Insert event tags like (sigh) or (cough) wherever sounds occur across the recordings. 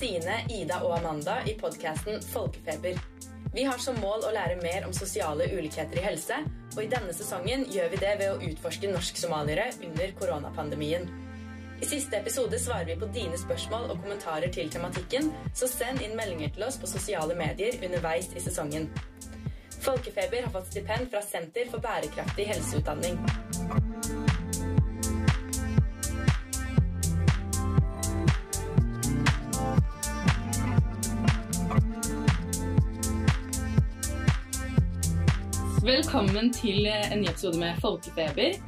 Sine, Ida og Amanda i podkasten Folkefeber. Vi har som mål å lære mer om sosiale ulikheter i helse, og i denne sesongen gjør vi det ved å utforske norsk-somaliere under koronapandemien. I siste episode svarer vi på dine spørsmål og kommentarer til tematikken, så send inn meldinger til oss på sosiale medier underveis i sesongen. Folkefeber har fått stipend fra Senter for bærekraftig helseutdanning. Velkommen til en ny episode med Folkefeber.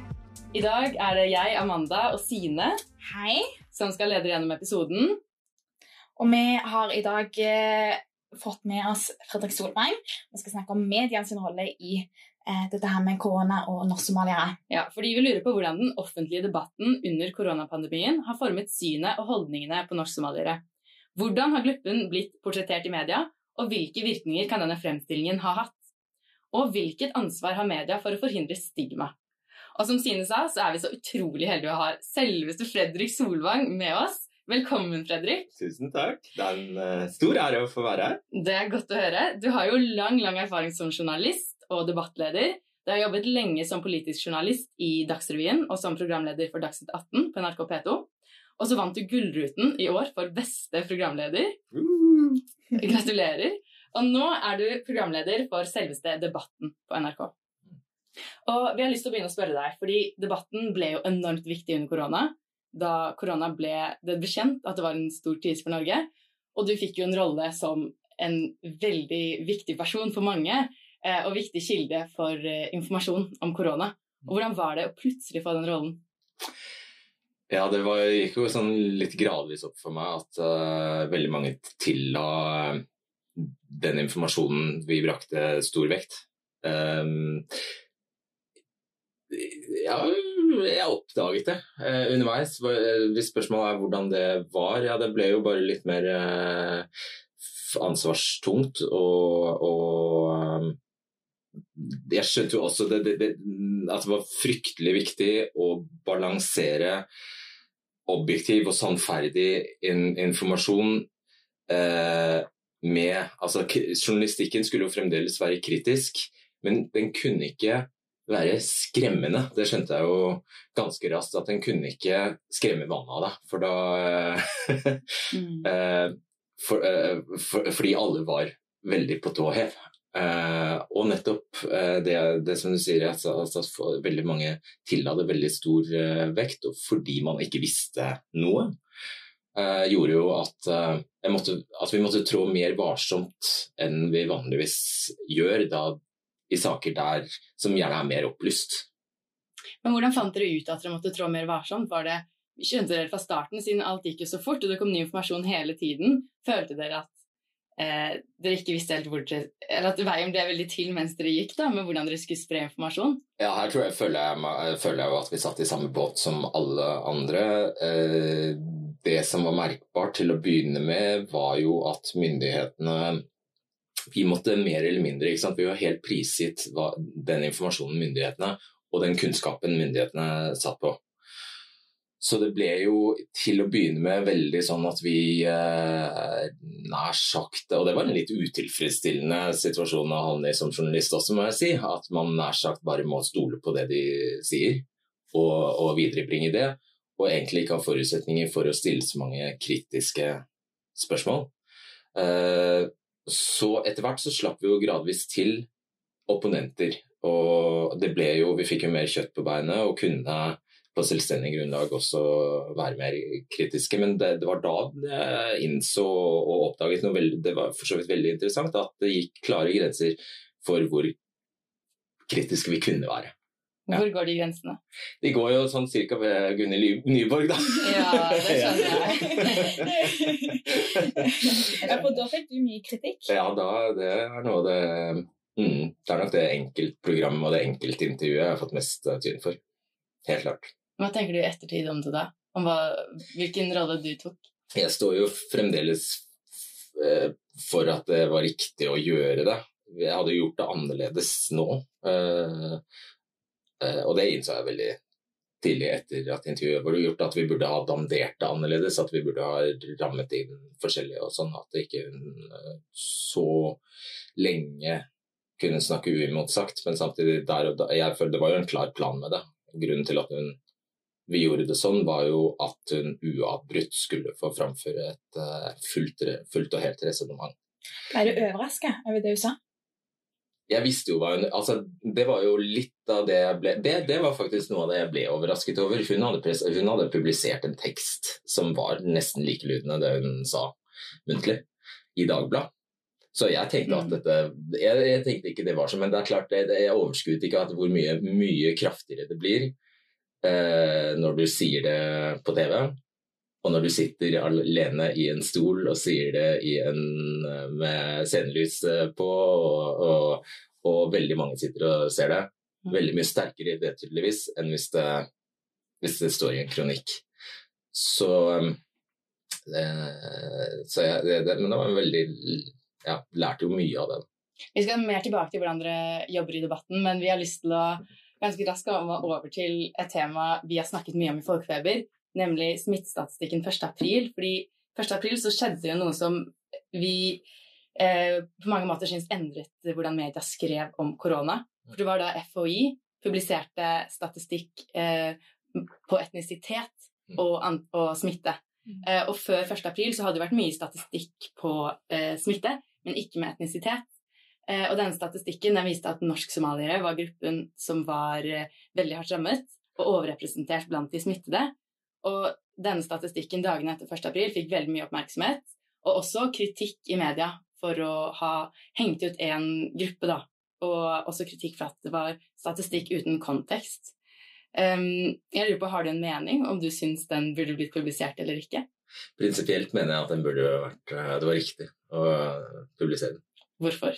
I dag er det jeg, Amanda og Sine Hei. som skal lede gjennom episoden. Og vi har i dag eh, fått med oss Fredrik Solvang. Vi skal snakke om medienes rolle i eh, dette her med korona og norsk-somaliere. Ja, fordi vi lurer på hvordan den offentlige debatten under koronapandemien har formet synet og holdningene på norsk-somaliere. Hvordan har gruppen blitt portrettert i media, og hvilke virkninger kan denne fremstillingen ha hatt? Og hvilket ansvar har media for å forhindre stigma? Og som Sine sa, så er vi så utrolig heldige å ha selveste Fredrik Solvang med oss. Velkommen, Fredrik. Tusen takk. Det er en uh, stor ære å få være her. Det er godt å høre. Du har jo lang, lang erfaring som journalist og debattleder. Du har jobbet lenge som politisk journalist i Dagsrevyen og som programleder for Dagsnytt 18 på NRK P2. Og så vant du Gullruten i år for beste programleder. Uh. Gratulerer. Og nå er du programleder for selveste Debatten på NRK. Og vi har lyst til å begynne å spørre deg, fordi debatten ble jo enormt viktig under korona. Da korona ble, det ble kjent at det var en stor krise for Norge. Og du fikk jo en rolle som en veldig viktig person for mange, eh, og viktig kilde for eh, informasjon om korona. Og hvordan var det å plutselig få den rollen? Ja, det var, gikk jo sånn litt gradvis opp for meg at uh, veldig mange tilla den informasjonen vi brakte stor vekt. Um, ja, jeg oppdaget det uh, underveis. Hvis spørsmålet er hvordan det var, ja, det ble jo bare litt mer uh, ansvarstungt og, og um, jeg skjønte jo også det, det, det, at det var fryktelig viktig å balansere objektiv og sannferdig in, informasjon eh, med altså, Journalistikken skulle jo fremdeles være kritisk, men den kunne ikke være skremmende. Det skjønte jeg jo ganske raskt, at den kunne ikke skremme vannet av deg. For da (laughs) mm. Eh, for, eh, for, Fordi alle var veldig på tå hev. Uh, og nettopp det, det, som du sier, altså, altså, veldig mange tilla det veldig stor vekt, og fordi man ikke visste noe, gjorde jo at, måtte, at, vi måtte trå mer varsomt enn vi vanligvis gjør da, i saker der som gjerne er mer opplyst. Men hvordan fant dere ut at dere måtte trå mer varsomt? Var det, Skjønte dere fra starten, siden alt gikk jo så fort og det kom ny informasjon hele tiden, følte dere at eh, dere ikke visste helt hvor dere Eller at veien ble veldig til mens dere gikk, da, med hvordan dere skulle spre informasjon? Ja, her tror jeg, føler jeg, føler jeg at vi satt i samme båt som alle andre. Eh, det som var merkbart til å begynne med, var jo at myndighetene vi måtte mer eller mindre? Vi var helt prisgitt den informasjonen myndighetene og den kunnskapen myndighetene satt på. Så det ble jo til å begynne med veldig sånn at vi eh, nær sagt Og det var en litt utilfredsstillende situasjon å havne i som journalist også, må jeg si. At man nær sagt bare må stole på det de sier, og, og viderebringe det. Og egentlig ikke har forutsetninger for å stille så mange kritiske spørsmål. Eh, så etter hvert så slapp vi jo gradvis til opponenter. Og det ble jo Vi fikk jo mer kjøtt på beinet og kunne på selvstendig grunnlag også være mer kritiske. Men det, det var da jeg innså og oppdaget noe veldig, det var for så vidt veldig interessant, at det gikk klare grenser for hvor kritiske vi kunne være. Ja. Hvor går de grensene? De går jo sånn cirka ved Gunhild Nyborg, da. Ja, det skjønner jeg. (laughs) ja, for da fikk du mye kritikk? Ja, da, det er noe av det mm, Det er nok det enkeltprogrammet og det enkeltintervjuet jeg har fått mest tyn for. Helt klart. Hva tenker du i ettertid om det, da? Om hva, hvilken rolle du tok? Jeg står jo fremdeles eh, for at det var riktig å gjøre det. Jeg hadde gjort det annerledes nå. Eh, eh, og det innså jeg veldig tidlig etter at intervjuet var gjort, at vi burde ha dandert det annerledes. At vi burde ha rammet inn forskjellig og sånn. At ikke hun så lenge kunne snakke uimotsagt. Men samtidig, der og da, jeg føler det var jo en klar plan med det. Grunnen til at hun, vi gjorde det sånn, var jo at hun uavbrutt skulle få framføre et uh, fullt, fullt, og helt resonnement. Ble du overraska over det hun sa? Jeg visste jo hva hun altså, Det var jo litt av det jeg ble det, det, var faktisk noe av det jeg ble overrasket over. Hun hadde, hun hadde publisert en tekst som var nesten likelydende det hun sa muntlig, i Dagbladet. Så jeg tenkte at mm. dette jeg, jeg, tenkte ikke det var sånn, men det er klart det, det, jeg overskuet ikke hvor mye, mye kraftigere det blir eh, når du sier det på TV. Og når du sitter alene i en stol og sier det en, eh, med scenelys eh, på, og, og, og, veldig mange sitter og ser det, mm. veldig mye sterkere i det tydeligvis enn hvis det, hvis det står i en kronikk. Så, det, så jeg, det, Men det var en veldig Jeg lærte jo mye av den. Vi skal mer tilbake til hvordan dere jobber i debatten, men vi har lyst til å ganske raskt over til et tema vi har snakket mye om i Folkefeber, nemlig smittestatistikken 1.4. Fordi 1.4 så skjedde jo noe som vi eh, på mange måter syns endret hvordan media skrev om korona. For det var da FHI publiserte statistikk eh, på etnisitet mm. og, og smitte. Mm. Eh, og før 1.4 så hadde det vært mye statistikk på eh, smitte, men ikke med etnisitet. Eh, og denne statistikken den viste at norsk-somaliere var gruppen som var eh, veldig hardt rammet og overrepresentert blant de smittede. Og denne statistikken dagene etter 1. april fikk veldig mye oppmerksomhet, og også kritikk i media for å ha hengt ut én gruppe, da. Og også kritikk for at det var statistikk uten kontekst. Um, jeg lurer på, Har du en mening om du syns den burde blitt publisert eller ikke? Prinsipielt mener jeg at den burde vært, eh, det var riktig å publisere den. Hvorfor?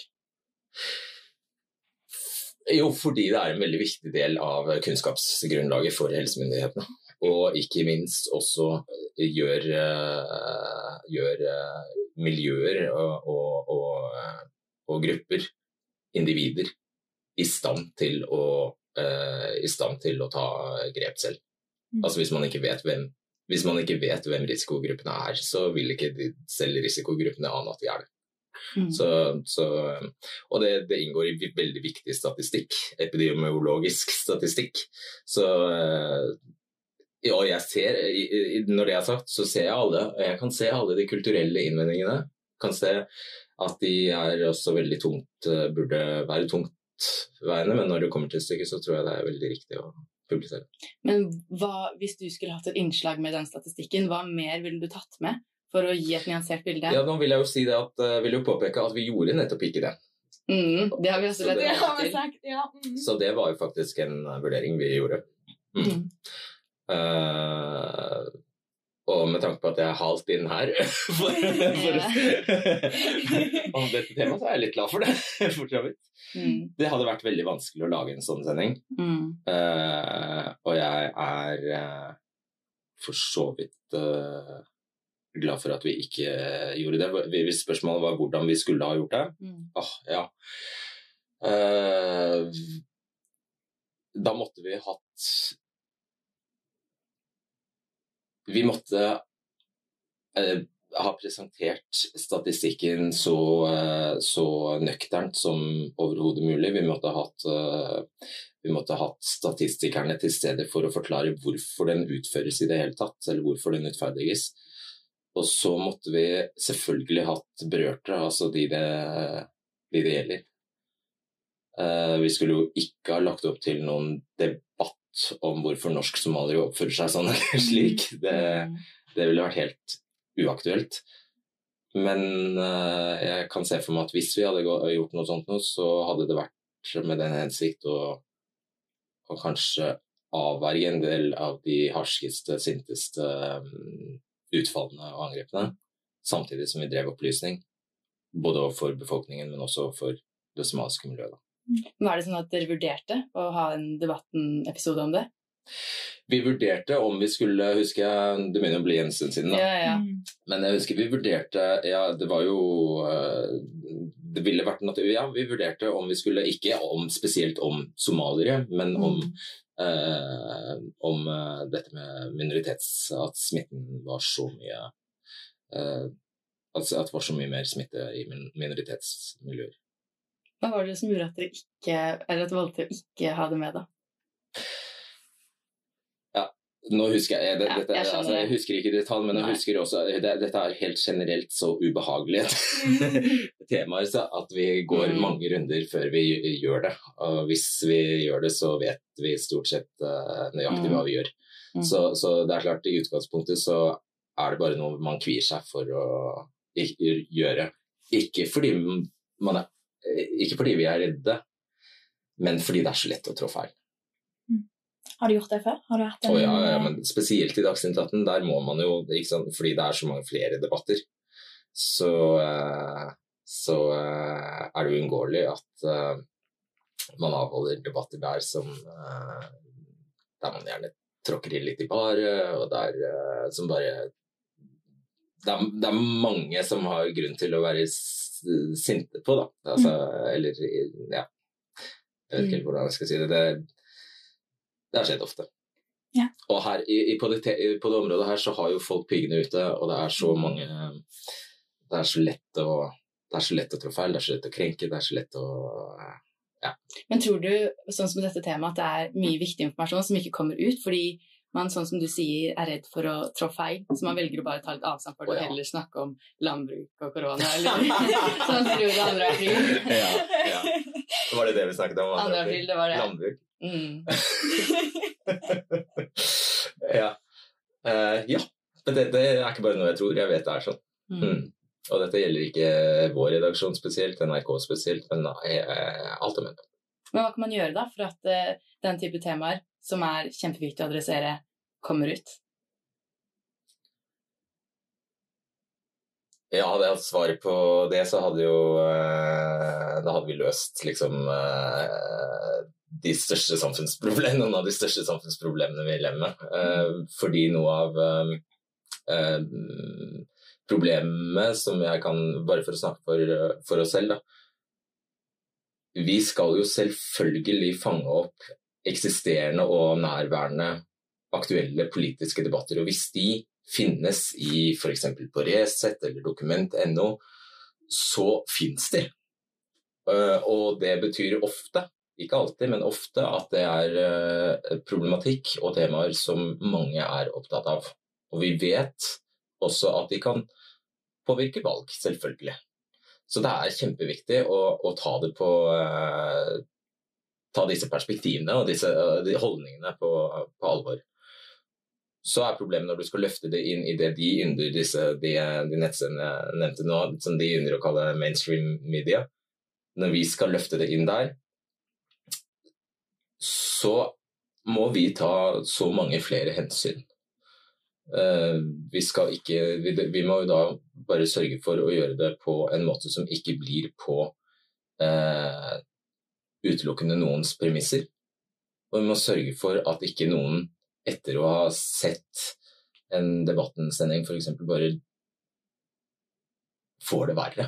Jo, fordi det er en veldig viktig del av kunnskapsgrunnlaget for helsemyndighetene. Og ikke minst også eh, gjør, eh, gjør eh, miljøer og, og, og, og, grupper, individer, i stand til å, i stand til å ta grep selv. Mm. Altså hvis man ikke vet hvem hvis man ikke vet hvem risikogruppene er, så vil ikke de selv risikogruppene ane at de er det. Mm. Så, så, og det, det, inngår i veldig viktig statistikk, epidemiologisk statistikk. Så og jeg ser, når det er sagt, så ser jeg alle. Jeg kan se alle de kulturelle innvendingene. Kan se at de er også veldig tungt, eh, burde være tungtveiende, men når det kommer til stykket, så tror jeg det er veldig riktig å publisere. Men hva, hvis du skulle hatt et innslag med den statistikken, hva mer ville du tatt med for å gi et nyansert bilde? Ja, nå vil jeg jo si det at, uh, vil jo påpeke at vi gjorde nettopp ikke det. Mm, det har vi også lett til. Ja. Mm. Så det var jo faktisk en vurdering vi gjorde. Mm. Uh, og med tanke på at jeg er halvt inn her (laughs) for, for, (laughs) om dette temaet, så er jeg litt glad for det. (laughs) for så vidt. Mm. Det hadde vært veldig vanskelig å lage en sånn sending. Mm. Uh, og jeg er uh, for så vidt uh, glad for at vi ikke gjorde det. Hvis spørsmålet var hvordan vi skulle ha gjort det, mm. oh, ja. da måtte vi hatt vi måtte eh, ha presentert statistikken så, eh, så nøkternt som overhodet mulig. Vi måtte ha hatt, eh, vi måtte hatt statistikerne til stede for å forklare hvorfor den utføres i det hele tatt, eller hvorfor den utferdiges. Og så måtte vi selvfølgelig hatt berørte, altså de det, de det gjelder. Vi skulle jo ikke ha lagt opp til noen debatt om hvorfor norsk-somaliere oppfører seg sånn eller slik. Det, det, ville vært helt uaktuelt. Men uh, jeg kan se for meg at hvis vi hadde gjort noe sånt nå, så hadde det vært med den hensikt å, å kanskje avverge en del av de harskeste, sinteste um, utfallene og angrepene. Samtidig som vi drev opplysning. Både overfor befolkningen, men også overfor det somaliske miljøet. Var det sånn at dere vurderte å ha en debatten-episode om det? Vi vurderte om vi skulle huske jeg, Det begynner å bli en stund siden. Ja, ja. Men jeg husker vi vurderte Ja, det var jo eh, det ville vært naturlig Ja, vi vurderte om vi skulle Ikke om, spesielt om somaliere, men om, eh, om eh, dette med minoritets... At smitten var så mye eh, Altså at det var så mye mer smitte i minoritetsmiljøer. Hva var det som gjorde at dere ikke, eller at dere valgte å ikke ha det med, da? Ja, Nå husker jeg, det, Ja, dette, jeg altså, jeg husker ikke i detalj, men jeg husker også det, Dette er helt generelt så ubehagelige (laughs) (laughs) temaer så at vi går Mm. mange runder før vi gjør det. Og hvis vi gjør det, så vet vi stort sett uh, nøyaktig Mm. hva vi gjør. Mm. Så, så det er klart, i utgangspunktet så er det bare noe man kvier seg for å ikke gjøre. Ikke fordi, man er, ikke fordi vi er redde, men fordi det er så lett å trå feil. Har du gjort det før? Har du hatt en, Oh, ja, ja, men spesielt i Dagsnytt 18, der må man jo, sant, fordi det er så mange flere debatter, så, eh, så eh, er det uunngåelig at eh, man avholder debatter der som eh, der man gjerne tråkker inn litt i baret, og der eh, som bare det er, det er mange som har grunn til å være sinte på, da. Altså, Eller ja. Jeg vet ikke helt hvordan jeg skal si det. Det, det har skjedd ofte. Ja. Og her, i, i, på, det, på det området her så har jo folk piggene ute, og det er så mange Det er så lett å det er så lett å trå feil, det er så lett å krenke, det er så lett å Men tror du, sånn som dette temaet, at det er mye viktig informasjon som ikke kommer ut? Fordi man, sånn som du sier, er redd for å trå feil, så man velger å bare ta litt avstand for det og heller snakke om landbruk og korona, (laughs) eller (laughs) sånn tror gjorde andre april. ja, ja. Var det det vi snakket om? Andre april, det var det. Landbruk. Mm. (laughs) ja. Uh, ja. Men det, det er ikke bare noe jeg tror, jeg vet det er sånn. Mm. Mm. Og dette gjelder ikke vår redaksjon spesielt, NRK spesielt, men eh, alt om det. Men hva kan man gjøre da for at uh, den type temaer, som er kjempeviktig å adressere, kommer ut? Ja, hadde jeg hatt svaret på det, så hadde jo eh, Da hadde vi løst liksom eh, de største samfunnsproblemene, noen av de største samfunnsproblemene vi lever med. Eh, fordi noe av problemet som jeg kan Bare for å snakke for, for oss selv, da. Vi skal jo selvfølgelig fange opp eksisterende og nærværende aktuelle politiske debatter. Og hvis de finnes i f.eks. på Resett eller dokument.no, så finnes de. Eh, Og det betyr ofte, ikke alltid, men ofte at det er eh, problematikk og temaer som mange er opptatt av. Og vi vet også at de kan påvirke valg, selvfølgelig. Så det er kjempeviktig å, å ta det på eh, Ta disse perspektivene og disse eh, de holdningene på, på alvor så er problemet når du skal løfte det inn i det de ynder, disse, de, de nettsidene jeg nevnte nå, som de ynder å kalle mainstream media. Når vi skal løfte det inn der, så må vi ta så mange flere hensyn. Eh, vi, ikke, vi må jo da bare sørge for å gjøre det på en måte som ikke blir på eh, utelukkende noens premisser. Og vi må sørge for at ikke noen etter å ha sett en debattensending f.eks. bare får det verre.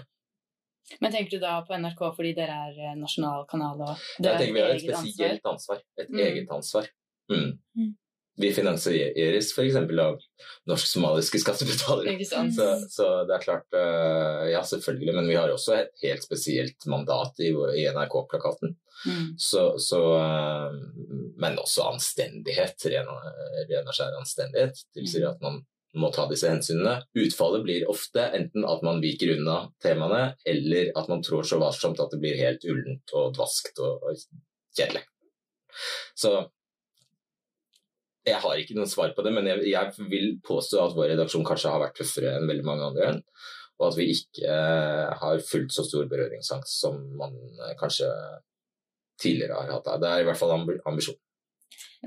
Men tenker du da på NRK fordi dere er eh, nasjonal kanal og Jeg dere tenker vi har et eget ansvar? ansvar. Et Mm. eget ansvar. Mm. Mm. Vi finansieres f.eks. av norsk-somaliske skattebetalere. Så, så det er klart, eh, ja selvfølgelig, men vi har også et helt spesielt mandat i, i NRK-plakaten. Mm. Så, så, eh, men også anstendighet, ren, ren og skjær anstendighet, tilsier Mm. at man må ta disse hensynene. Utfallet blir ofte enten at man viker unna temaene, eller at man trår så varsomt at det blir helt ullent og dvaskt og, og kjedelig. Så jeg har ikke noe svar på det, men jeg, jeg vil påstå at vår redaksjon kanskje har vært tøffere enn veldig mange andre. Og at vi ikke eh, har fullt så stor berøringsangst som man eh, kanskje tidligere har hatt. Det er i hvert fall ambi- ambisjon.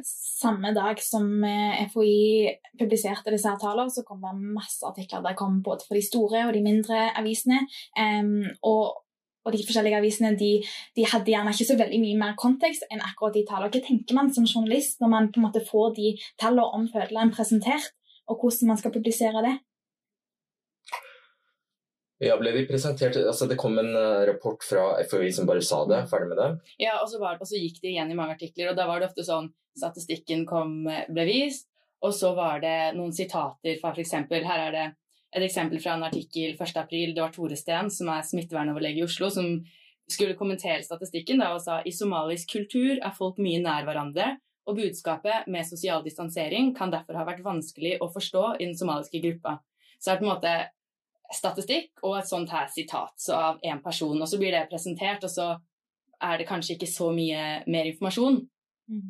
Samme dag som eh, FHI publiserte disse tallene, så kom det masse artikler. Det kom både for de store og de mindre avisene. Um, og, og de forskjellige avisene de, de hadde gjerne ikke så veldig mye mer kontekst enn akkurat de tallene. Hva tenker man som journalist når man på en måte får de tallene om fødeland presentert, og hvordan man skal publisere det? Ja, ble de presentert Altså, det kom en uh, rapport fra FHI som bare sa det. Ferdig med det. Ja, og så, var, og så gikk det igjen i mange artikler, og da var det ofte sånn statistikken kom, ble vist, og så var det noen sitater fra f.eks. Her er det et eksempel fra en artikkel 1.4. Det var Tore Steen, som er smittevernoverlege i Oslo, som skulle kommentere statistikken da, og sa i somalisk kultur er folk mye nær hverandre, og budskapet med sosial distansering kan derfor ha vært vanskelig å forstå i den somaliske gruppa. Så det er på en måte statistikk og et sånt her sitat av én person, og så blir det presentert, og så er det kanskje ikke så mye mer informasjon. Mm.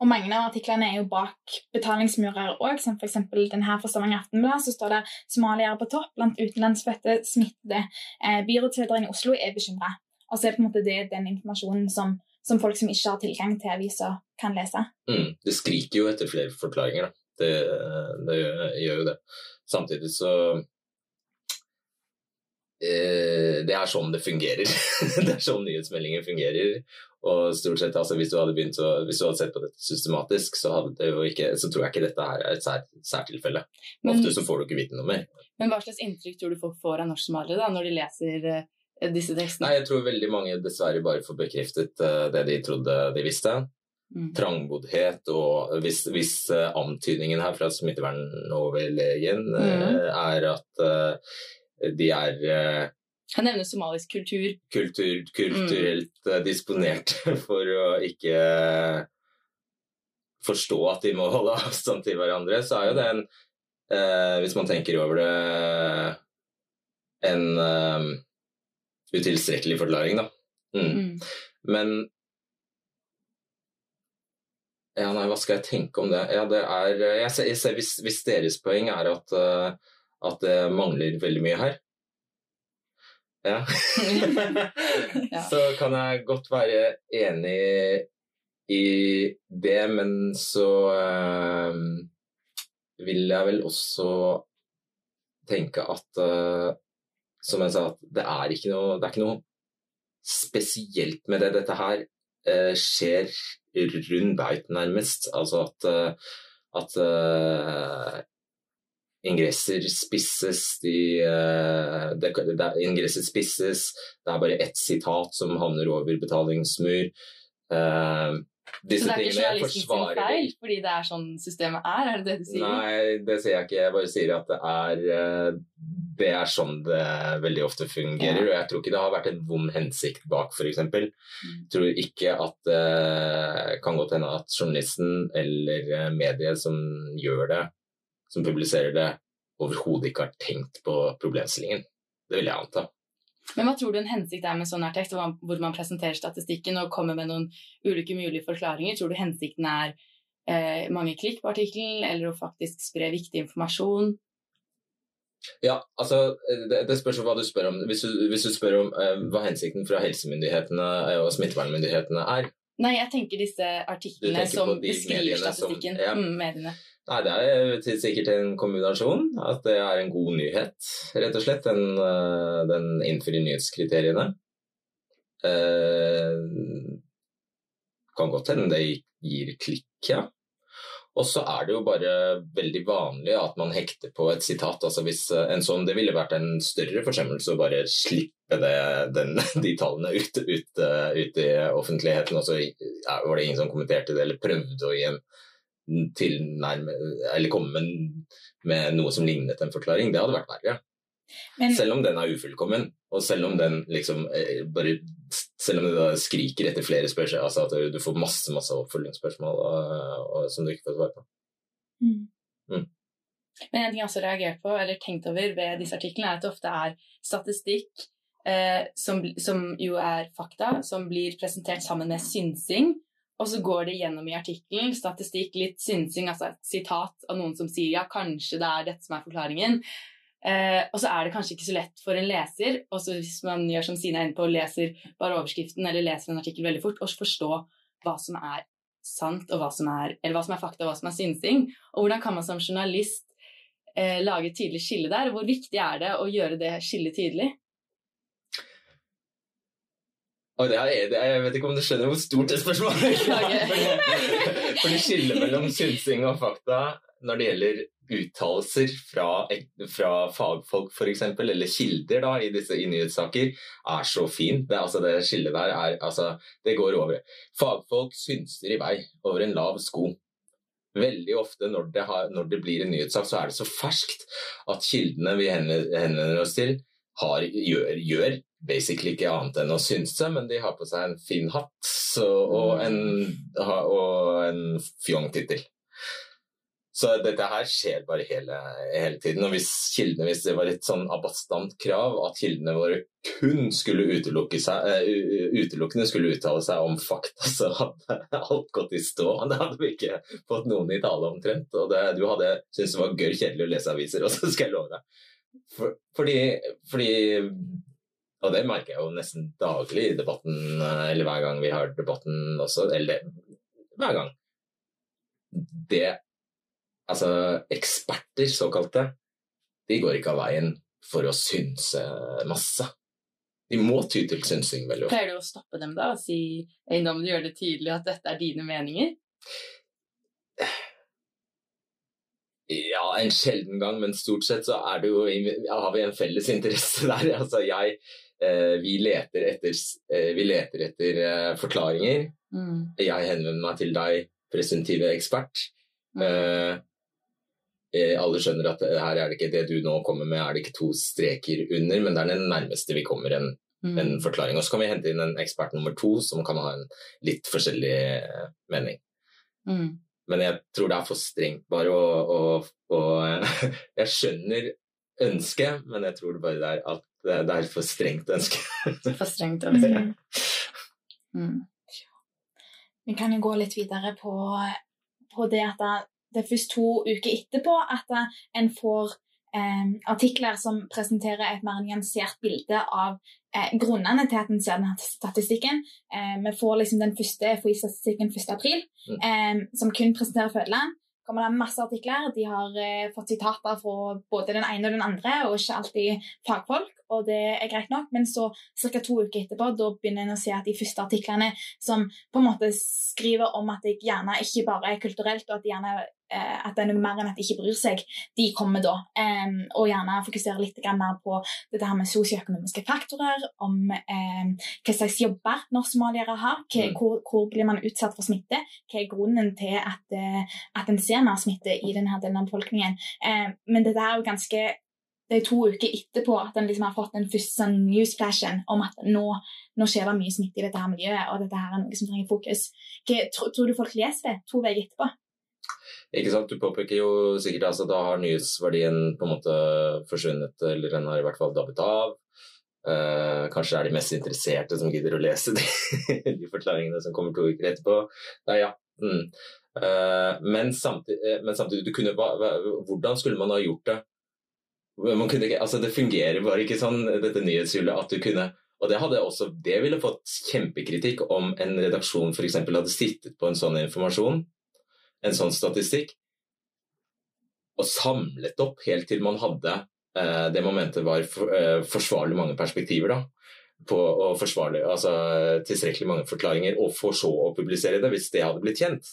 Og mange av artiklene er jo bak betalingsmurer òg, som f.eks. denne fra Stavanger Aftenblad. Så står det 'Somaliere på topp blant utenlandsfødte smittede'. Eh, Byrådslederen i Oslo er bekymra. Og så er på en måte det den informasjonen som, som folk som ikke har tilgang til aviser, kan lese. Mm, det skriker jo etter flere forklaringer, da. Det, det gjør jo det. Samtidig så eh, Det er sånn det fungerer. (laughs) det er sånn nyhetsmeldinger fungerer. Og stort sett, altså, hvis, du å, hvis du hadde sett på dette systematisk, så, ikke, så tror jeg ikke dette her er et sær, særtilfelle. Ofte så får du ikke vite noe mer. Men hva slags inntrykk tror du folk får av norskmalere når de leser uh, disse tekstene? Nei, Jeg tror veldig mange dessverre bare får bekreftet uh, det de trodde de visste. Mm. Trangboddhet og hvis, hvis uh, antydningen her fra smittevernoverlegen mm. er at de er han nevner somalisk kultur. Kultur, kulturelt mm. disponert (laughs) for å ikke forstå at de må (laughs) holde avstand til hverandre, så er jo det en eh, Hvis man tenker over det en eh, utilstrekkelig forklaring, da. Mm. Mm. Men ja, nei, hva skal jeg tenke om det? Ja, det er jeg ser, jeg ser, hvis, hvis, deres poeng er at, at det mangler veldig mye her, (laughs) ja. Så kan jeg godt være enig i det, men så uh, vil jeg vel også tenke at uh, Som jeg sa, at det er ikke noe, det er ikke noe spesielt med det. Dette her uh, skjer rundbeint, nærmest. Altså at, at ingresser spisses, de, de, det, det, ingresser spisses, det er bare ett sitat som havner over betalingsmur. Uh, disse så det er ikke journalisten sin feil fordi det er sånn systemet er? Er det det du sier? Nei, det sier jeg ikke. Jeg bare sier at det er, eh, det er sånn det veldig ofte fungerer. Ja. Og jeg tror ikke det har vært en vond hensikt bak, f.eks. Mm. Tror ikke at det kan godt hende at journalisten eller mediet som gjør det, som publiserer det, overhodet ikke har tenkt på problemstillingen. Det vil jeg anta. Men hva tror du en hensikt er med sånn her tekst, hvor man presenterer statistikken og kommer med noen ulike mulige forklaringer? Tror du hensikten er eh, mange klikk på artikkelen, eller å faktisk spre viktig informasjon? Ja, altså det, det spørs hva du spør om. Hvis du, hvis du spør om eh, hva hensikten fra helsemyndighetene og smittevernmyndighetene er, Nei, jeg tenker disse artiklene som beskriver statistikken. Som, ja. mm, mediene. Nei, Det er sikkert en kombinasjon. At det er en god nyhet, rett og slett. Den, eh, den innfrir nyhetskriteriene. Eh, kan godt hende det gir klikk, ja. Og så er det jo bare veldig vanlig at man hekter på et sitat. altså hvis eh, en sånn, Det ville vært en større forsømmelse å bare slippe det, den, (laughs) de tallene ut, ut, eh, ut, i offentligheten. Og så var det ingen som kommenterte det eller prøvde å gi en tilnærme, eller komme med, med noe som lignet en forklaring. Det hadde vært verre. Men, selv om den er ufullkommen, og selv om den liksom eh, bare Selv om det skriker etter flere spørsmål, altså at du får masse masse oppfølgingsspørsmål og, og, som du ikke får svar på. Mm. Mm. Men en ting jeg også har på, eller tenkt over ved disse artiklene, er at det ofte er statistikk eh, som, som, jo er fakta, som blir presentert sammen med synsing. Og så går det gjennom i artikkelen statistikk, litt synsing, altså et sitat av noen som sier ja, kanskje det er dette som er forklaringen. Eh, og så er det kanskje ikke så lett for en leser, også hvis man gjør som Sine er inne på, leser bare overskriften eller leser en artikkel veldig fort, å forstå hva som er sant, og hva som er, eller hva som er fakta og hva som er synsing. Og hvordan kan man som journalist eh, lage et tydelig skille der? Hvor viktig er det å gjøre det skillet tydelig? Og det er, jeg vet ikke om du skjønner hvor stort det spørsmålet er. (laughs) (laughs) For det skillet mellom synsing og fakta når det gjelder uttalelser fra, fra fagfolk f.eks., eller kilder da, i disse i nyhetssaker, er så fin. Det, altså, det skillet der er altså, Det går over. Fagfolk synser i vei over en lav sko. Veldig ofte når det, har, når det blir en nyhetssak, så er det så ferskt at kildene vi henvender oss til, har, gjør, gjør, basically ikke annet enn å synse, men de har på seg en fin hatt så, og en, og en fjong-tittel. Så dette her skjer bare hele, hele tiden. Og hvis kildene, hvis det var et sånn abastant krav at kildene våre kun skulle utelukke seg, uh, utelukkende skulle uttale seg om fakta, så hadde alt gått i stå. Det hadde vi ikke fått noen i tale omtrent. Og det, du hadde syntes det var gørr kjedelig å lese aviser også, (laughs) skal jeg love deg. For, fordi, fordi og det merker jeg jo nesten daglig i debatten, eh, eller hver gang vi har debatten også. Eller hver gang. Det Altså, eksperter, såkalte, de går ikke av veien for å synse masse. De må ty til synsing veldig ofte. Pleier du å stoppe dem da og si eiendommen gjør det tydelig at dette er dine meninger? Ja, en sjelden gang, men stort sett så er det jo, har vi en felles interesse der. (laughs) Altså, jeg, vi leter etter, eh, vi leter etter eh, forklaringer. Mm. Jeg henvender meg til deg, presentive ekspert. Mm. Eh, alle skjønner at her er det ikke det du nå kommer med, er det ikke to streker under, men det er den nærmeste vi kommer en, mm. en forklaring. Og så kan vi hente inn en ekspert nummer to som kan ha en litt forskjellig eh, mening. Mm. Men jeg tror det er for strengt bare å, å, å (laughs) Jeg skjønner ønsket, men jeg tror det bare er at det er for strengt ønske. (laughs) for strengt ønske. Mm. Vi kan jo gå litt videre på, på det at det er først to uker etterpå at en får eh, artikler som presenterer et mer nyansert bilde av eh, grunnene til at en ser denne statistikken. Eh, vi får liksom den første FHI-statistikken 1.4, mm. eh, som kun presenterer fødeland kommer det masse artikler. De har eh, fått sitater fra både den ene og den andre, og ikke alltid fagfolk. Og det er greit nok, men så ca. to uker etterpå da begynner en å se at de første artiklene som på en måte skriver om at jeg gjerne ikke bare er kulturelt, og at, jeg gjerne, at det er mer enn at de ikke bryr seg, de kommer da. Um, og gjerne fokuserer litt mer på dette her med sosioøkonomiske faktorer, om um, hva slags jobber norsk-somaliere har, hva, mm. hvor, hvor, blir man utsatt for smitte, hva er grunnen til at, uh, at en ser mer smitte i denne delen av befolkningen. Um, men dette er jo ganske det er to uker etterpå at en liksom har fått den første sånn newsflashen om at nå, nå, skjer det mye smitte i dette her miljøet, og dette her er noe som trenger fokus. Hva, tror, tror, du folk leser det to uker etterpå? Ikke sant, Du påpeker jo sikkert altså da har nyhetsverdien på en måte forsvunnet, eller den har i hvert fall dabbet av. Uh, kanskje er de mest interesserte som gidder å lese de, (laughs) de forklaringene som kommer to uker etterpå. Nei, ja. Mm. Uh, men, samtidig, men, samtidig, kunne, hvordan skulle man ha gjort det kunne, altså det fungerer bare ikke sånn, dette nyhetshjulet, at du kunne Og det, også, det ville fått kjempekritikk om en redaksjon f.eks. hadde sittet på en sånn informasjon, en sånn statistikk, og samlet opp helt til man hadde eh, Det momentet var for, eh, forsvarlig mange perspektiver, da. På å forsvarlig, altså tilstrekkelig mange forklaringer, og for så å publisere det, hvis det hadde blitt kjent.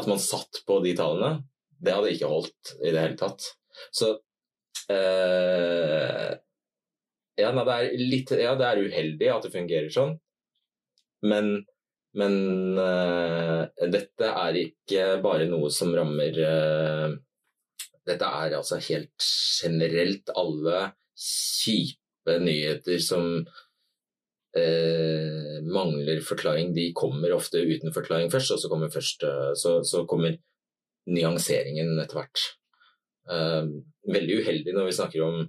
At man satt på de tallene, det hadde ikke holdt i det hele tatt. Så eh, ja, nei, det er litt, ja, det er uheldig at det fungerer sånn, men, men uh, dette er ikke bare noe som rammer uh, Dette er altså helt generelt alle kjipe nyheter som mangler forklaring. De kommer ofte uten forklaring først, og så kommer, først, så, så kommer nyanseringen etter hvert. Uh, veldig uheldig når vi snakker om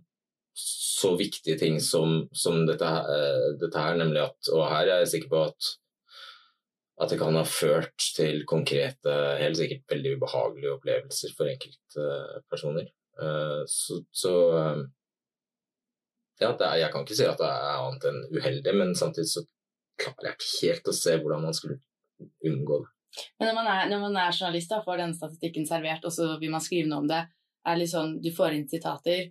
så viktige ting som, som dette, uh, dette, her, nemlig at Og her er jeg sikker på at, at det kan ha ført til konkrete, helt sikkert veldig ubehagelige opplevelser for enkeltpersoner. Uh, så, så ja, er, jeg kan ikke si at det er annet enn uheldig, men samtidig så klarer jeg ikke helt å se hvordan man skulle unngå det. Men når man er, når man er journalist og får denne statistikken servert, og så vil man skrive noe om det, er litt sånn Du får inn sitater,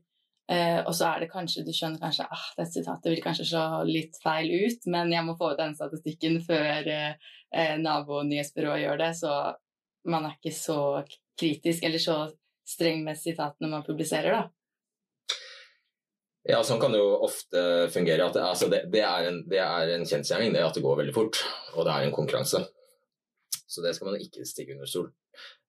eh, og så er det kanskje Du skjønner kanskje ah, dette sitatet vil kanskje se litt feil ut, men jeg må få ut den statistikken før eh, nabonyhetsbyrået nabo-nyhetsbyrået gjør det, så man er ikke så kritisk eller så streng med sitatene man publiserer, da. Ja, sånn kan det jo ofte fungere. At det, altså det, det, er en, det en kjensgjerning, det at det går veldig fort. Og det er en konkurranse. Så det skal man ikke stikke under stol.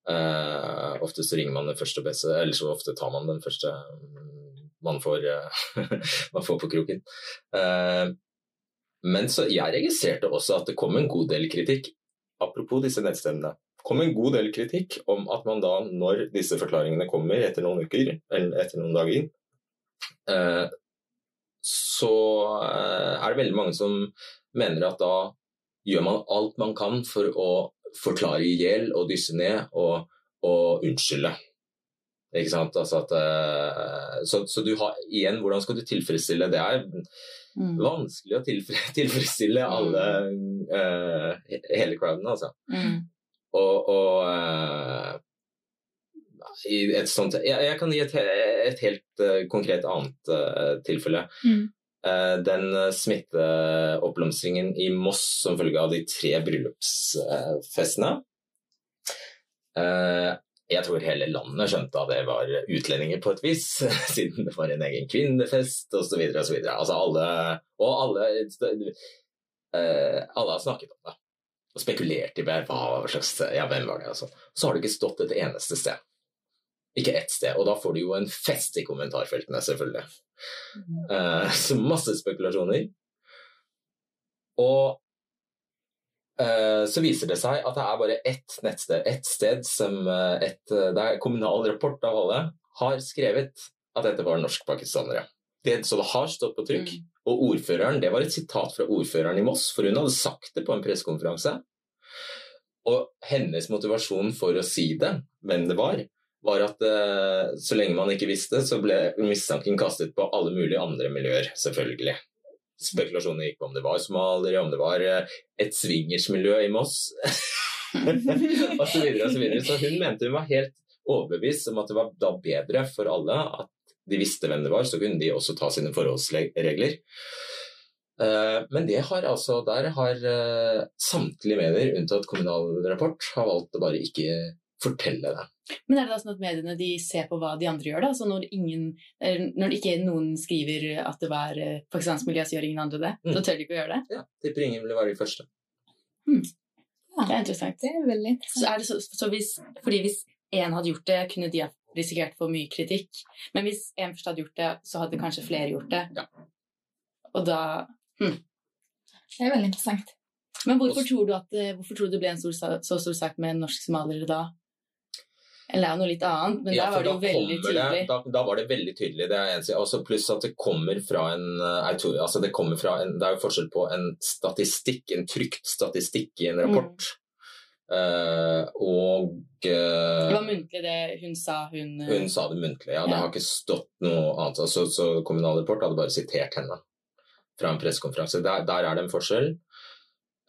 Uh, ofte så ringer man den første beste, eller så ofte tar man den første mm, man får, uh, (laughs) man får på kroken. Uh, men så jeg registrerte også at det kom en god del kritikk, apropos disse nettstemmene, kom en god del kritikk om at man da, når disse forklaringene kommer etter noen uker, eller etter noen dager, så er det veldig mange som mener at da gjør man alt man kan for å forklare i hjel og dysse ned og, og unnskylde. Ikke sant? Altså at, uh, så, så, du har igjen, hvordan skal du tilfredsstille Det er mm. vanskelig å tilfre, (laughs) tilfredsstille alle, uh, hele crowden, altså. Mm. Og, og uh, sånt jeg, jeg, kan gi et, et helt konkret annet tilfelle. Mm. Eh, den eh, smitteoppblomstringen i Moss som følge av de tre bryllupsfestene. Eh, jeg tror hele landet skjønte at det var utlendinger på et vis, (laughs) siden det var en egen kvinnefest osv. osv. Altså alle, og alle, alle har snakket om det og spekulert i hva slags, ja, hvem var det. Altså. Så har det ikke stått et eneste sted. Ikke ett sted. Og da får du jo en fest i kommentarfeltene, selvfølgelig. Uh, så masse spekulasjoner. Og så viser det seg at det er bare ett nettsted, ett sted som uh, et, Det er kommunal rapport av alle har skrevet at dette var norskpakistanere. Det, så det har stått på trykk. Mm. Og ordføreren, det var et sitat fra ordføreren i Moss, for hun hadde sagt det på en pressekonferanse. Og hennes motivasjon for å si det, hvem det var, var at så lenge man ikke visste, så ble mistanken kastet på alle mulige andre miljøer, selvfølgelig. Spekulasjoner gikk om det var somaliere, om det var uh, et swingersmiljø i Moss (laughs) osv. Så, videre, og så, videre. så hun mente hun var helt overbevist om at det var da bedre for alle at de visste hvem det var, så kunne de også ta sine forholdsregler. Uh, men det har altså, der har samtlige medier, unntatt Kommunal Rapport, har valgt å bare ikke fortelle det. Men er det da sånn at mediene de ser på hva de andre gjør, da? Så når, ingen, når ikke noen skriver at det var eh, pakistansk miljø, så gjør ingen andre det? Mm. Da tør de ikke å gjøre det? Ja, tipper ingen vil være de første. Mm. Ja, det er interessant. Det er veldig interessant. Så er det så, så hvis, fordi hvis én hadde gjort det, kunne de ha risikert for mye kritikk. Men hvis én først hadde gjort det, så hadde kanskje flere gjort det. Ja. Og da hm. Det er veldig interessant. Men hvorfor tror du, at, hvorfor tror du det ble en stor, så stor sak med norsk-somaliere da? Eller er noe litt annet, men ja, der var det jo veldig tydelig. Det, da, da, var det veldig tydelig, det er. Altså, pluss at det kommer fra en autor... altså det, fra en, det er jo forskjell på en statistikk, en trygt statistikk i en rapport. Mm. Uh, og uh, Det var muntlig det hun sa? Hun, uh, hun sa det muntlig, ja. ja. Det har ikke stått noe annet. Altså, så Kommunal Rapport hadde bare sitert henne fra en pressekonferanse. Der, der, er det en forskjell.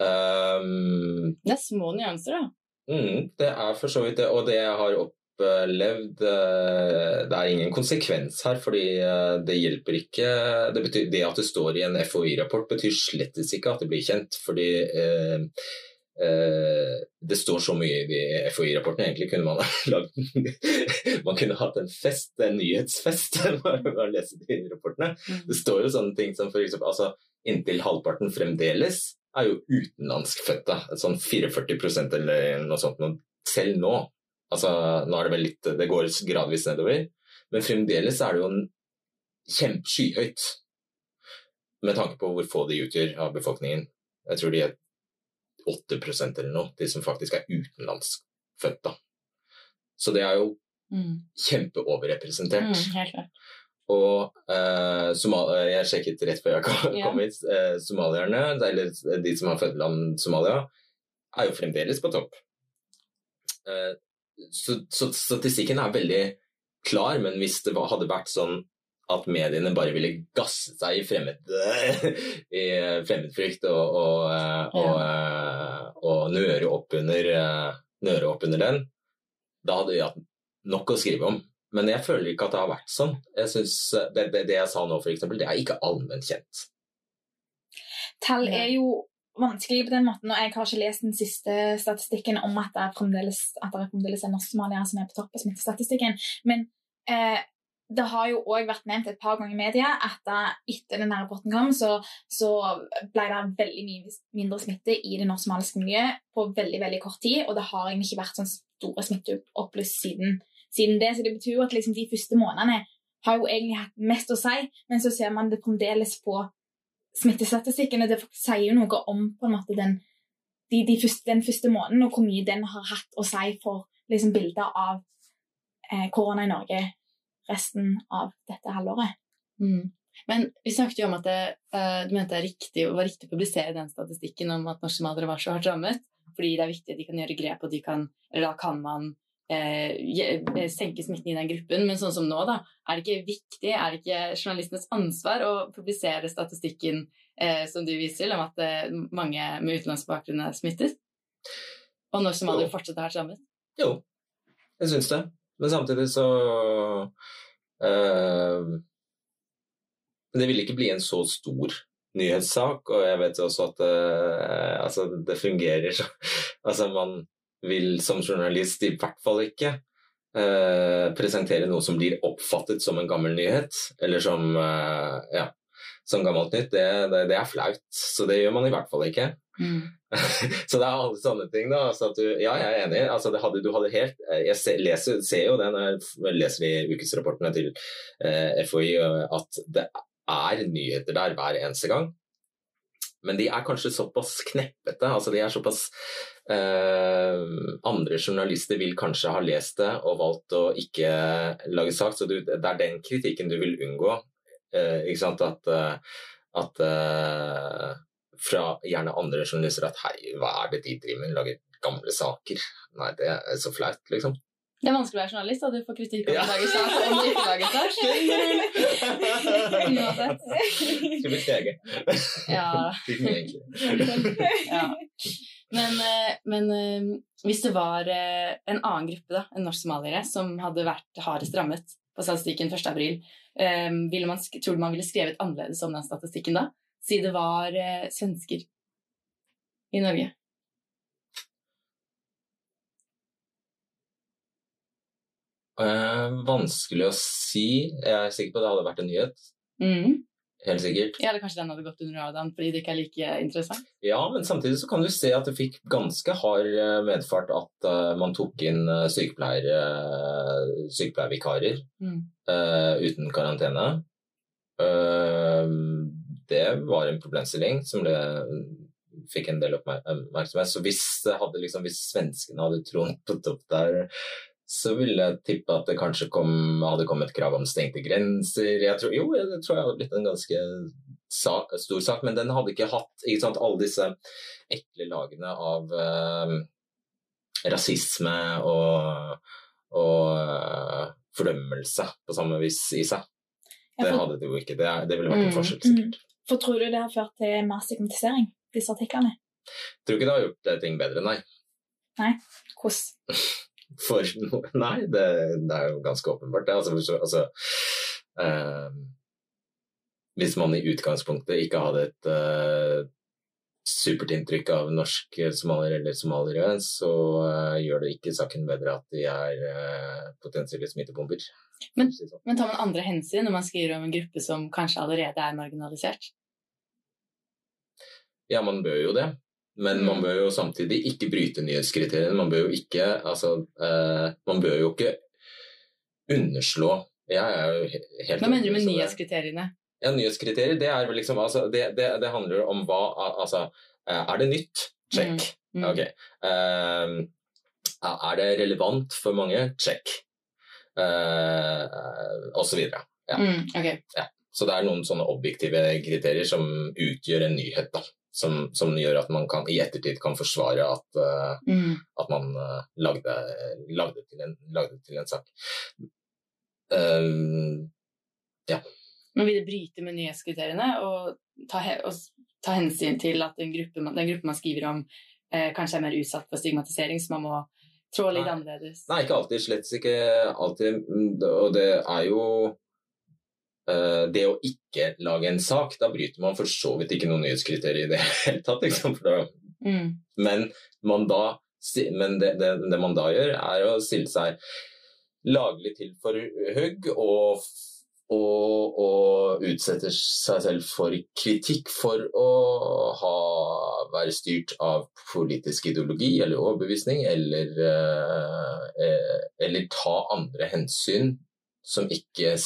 Um, det er små nyanser, da. Mm, det er for så vidt det. Og det jeg har opplevd eh, Det er ingen konsekvens her, fordi eh, det hjelper ikke Det, betyr, det at det står i en FHI-rapport, betyr slettes ikke at det blir kjent. Fordi eh, Uh, det står så mye i FHI-rapporten. Egentlig kunne man (laughs) lagd Man kunne hatt en fest, en nyhetsfest, (laughs) bare lese de rapportene. Mm. Det står jo sånne ting som f.eks. Altså, inntil halvparten fremdeles er jo utenlandskfødte. Sånn 44% eller noe sånt selv nå. Altså, nå er det vel litt Det går gradvis nedover. Men fremdeles er det jo en kjempeskyhøyt med tanke på hvor få de utgjør av befolkningen. Jeg tror de er 8% eller noe, de som faktisk er utenlandsfødte. Så det er jo mm. kjempeoverrepresentert. Mm. Og eh, eh, jeg sjekket rett før jeg kom, yeah. hit. Eh, somalierne, eller de som har fødeland Somalia, er jo fremdeles på topp. Eh, så, så, statistikken er veldig klar, men hvis det var, hadde vært sånn at mediene bare ville gasse seg i, fremmed, (laughs) i fremmedfrykt og, og, eh, og, og nøre, opp under, nøre opp under den, da hadde vi hatt nok å skrive om. Men jeg føler ikke at det har vært sånn. Jeg synes, eh, det, det, det jeg sa nå, f.eks., det er ikke allment kjent. Tall er jo vanskelig på den måten, og jeg har ikke lest den siste statistikken om at det er fremdeles, at det er fremdeles er norsk-somaliere som er på topp av smittestatistikken. Men eh, det har jo òg vært nevnt et par ganger i media at da, etter denne rapporten kom, så, så, ble det veldig mye mindre smitte i det norsk-somaliske miljøet på veldig veldig kort tid, og det har egentlig ikke vært sånn store smitteoppbluss siden, siden, det. Så det betyr jo at liksom, de første månedene har jo egentlig hatt mest å si, men så ser man det fremdeles på smittestatistikken, og det sier jo noe om på en måte den, de, de første, den første måneden, og hvor mye den har hatt å si for liksom, bilder av eh, korona i Norge resten av dette halvåret. Mm. Men vi snakket jo om at det, uh, du mente det riktig, var riktig å publisere den statistikken om at norske somaliere var så hardt rammet, fordi det er viktig at de kan gjøre grep, og de kan, eller da kan man Eh, eh, senke smitten i den gruppen. Men sånn som nå, da, er det ikke viktig, er det ikke journalistenes ansvar å publisere statistikken eh, som du viser til, om at eh, mange med utenlandsk bakgrunn er smittet? Og når somaliere fortsetter her sammen? Jo, jeg syns det. Men samtidig så eh, Det vil ikke bli en så stor nyhetssak, og jeg vet også at eh, altså, det fungerer så Altså, man vil som journalist i hvert fall ikke eh, presentere noe som blir oppfattet som en gammel nyhet, eller som, eh, ja, som gammelt nytt. Det, det, det, er flaut, så det gjør man i hvert fall ikke. Mm. (laughs) så det er alle sånne ting. da, altså du, Ja, jeg er enig. altså hadde, Du hadde helt Jeg ser, leser, ser jo det når jeg leser i ukesrapportene til eh, FHI, at det er nyheter der hver eneste gang. Men de er kanskje såpass kneppete, altså de er såpass eh, Andre journalister vil kanskje ha lest det og valgt å ikke lage sak, så det er den kritikken du vil unngå. Eh, ikke sant? At, eh, at eh, fra gjerne andre journalister at hei, hva er det de driver med, lager gamle saker? Nei, det er så flaut, liksom. Det er vanskelig å være journalist, da. Du får kritikk om ja. du lager sak og om du ikke lager sak. Uansett. (laughs) Skulle blitt lege. Ja. (laughs) (laughs) ja. Men, eh, men, eh, hvis det var eh, en annen gruppe da, enn norsk-somaliere som hadde vært hardest rammet på statistikken 1.4, ville man, tror du man ville skrevet annerledes om den statistikken da? Si det var svensker i Norge? Eh, vanskelig å si. Jeg er sikker på at det hadde vært en nyhet. Mm. Helt sikkert. Ja, eller kanskje den hadde gått under radaren fordi det ikke er like interessant? Ja, men samtidig så kan du se at det fikk ganske hard eh, medfart at uh, man tok inn sykepleiere, sykepleiervikarer mm. uh, uten karantene. Uh, det var en problemstilling som ble, fikk en del oppmerksomhet. Så hvis, liksom, hvis svenskene hadde tronet opp der så ville jeg tippe at det kanskje kom, hadde kommet krav om stengte grenser. Jeg tror, jo, jeg tror jeg hadde blitt en ganske sak, stor sak, men den hadde ikke hatt ikke sant, alle disse ekle lagene av eh, rasisme og, og uh, fordømmelse på samme vis i seg. Det hadde det jo ikke. Det, det ville vært en mm, forskjell, sikkert. Mm. For tror du det har ført til mer stigmatisering, disse artiklene? Jeg tror ikke det har gjort ting bedre, nei. Nei? Hvordan? (laughs) for noe (laughs) Nei, det, det, er jo ganske åpenbart, det. Altså, altså eh, hvis man i utgangspunktet ikke hadde et eh, supert inntrykk av norske somaliere eller somaliere, så eh, gjør det ikke saken bedre at de er uh, potensielle smittebomber. Men, sånn. men, tar man andre hensyn når man skriver om en gruppe som kanskje allerede er marginalisert? Ja, man bør jo det. Men man mm. bør jo samtidig ikke bryte nyhetskriteriene. Man bør jo ikke altså, eh, Man bør jo ikke underslå Jeg er jo helt Hva mener du med nyhetskriteriene? Ja, Nyhetskriterier det er liksom altså, det, det, det, handler om hva Altså, eh, er det nytt? Check. Mm. Mm. Ok. Um, er det relevant for mange? Check. Uh, og så videre. Ja. Mm, okay. ja. Så det er noen sånne objektive kriterier som utgjør en nyhet. da som, som, gjør at man kan, i ettertid kan forsvare at, uh, mm. at man uh, lagde, lagde, til en, lagde, til en, sak. Um, ja. Men vil det bryte med nyhetskriteriene og ta, og ta hensyn til at den gruppen man, den gruppen man skriver om, uh, kanskje er mer utsatt for stigmatisering, så man må trå litt Nei. annerledes? Nei, ikke alltid. Slett ikke alltid. Og det er jo det å ikke lage en sak, da bryter man for så vidt ikke noen nyhetskriterier i det (laughs) hele tatt. Mm. men, man da, men det, det, det, man da gjør, er å stille seg laglig til for hugg og, og, og utsetter seg selv for kritikk for å ha, være styrt av politisk ideologi eller overbevisning, eller, eh, eller ta andre hensyn som ikke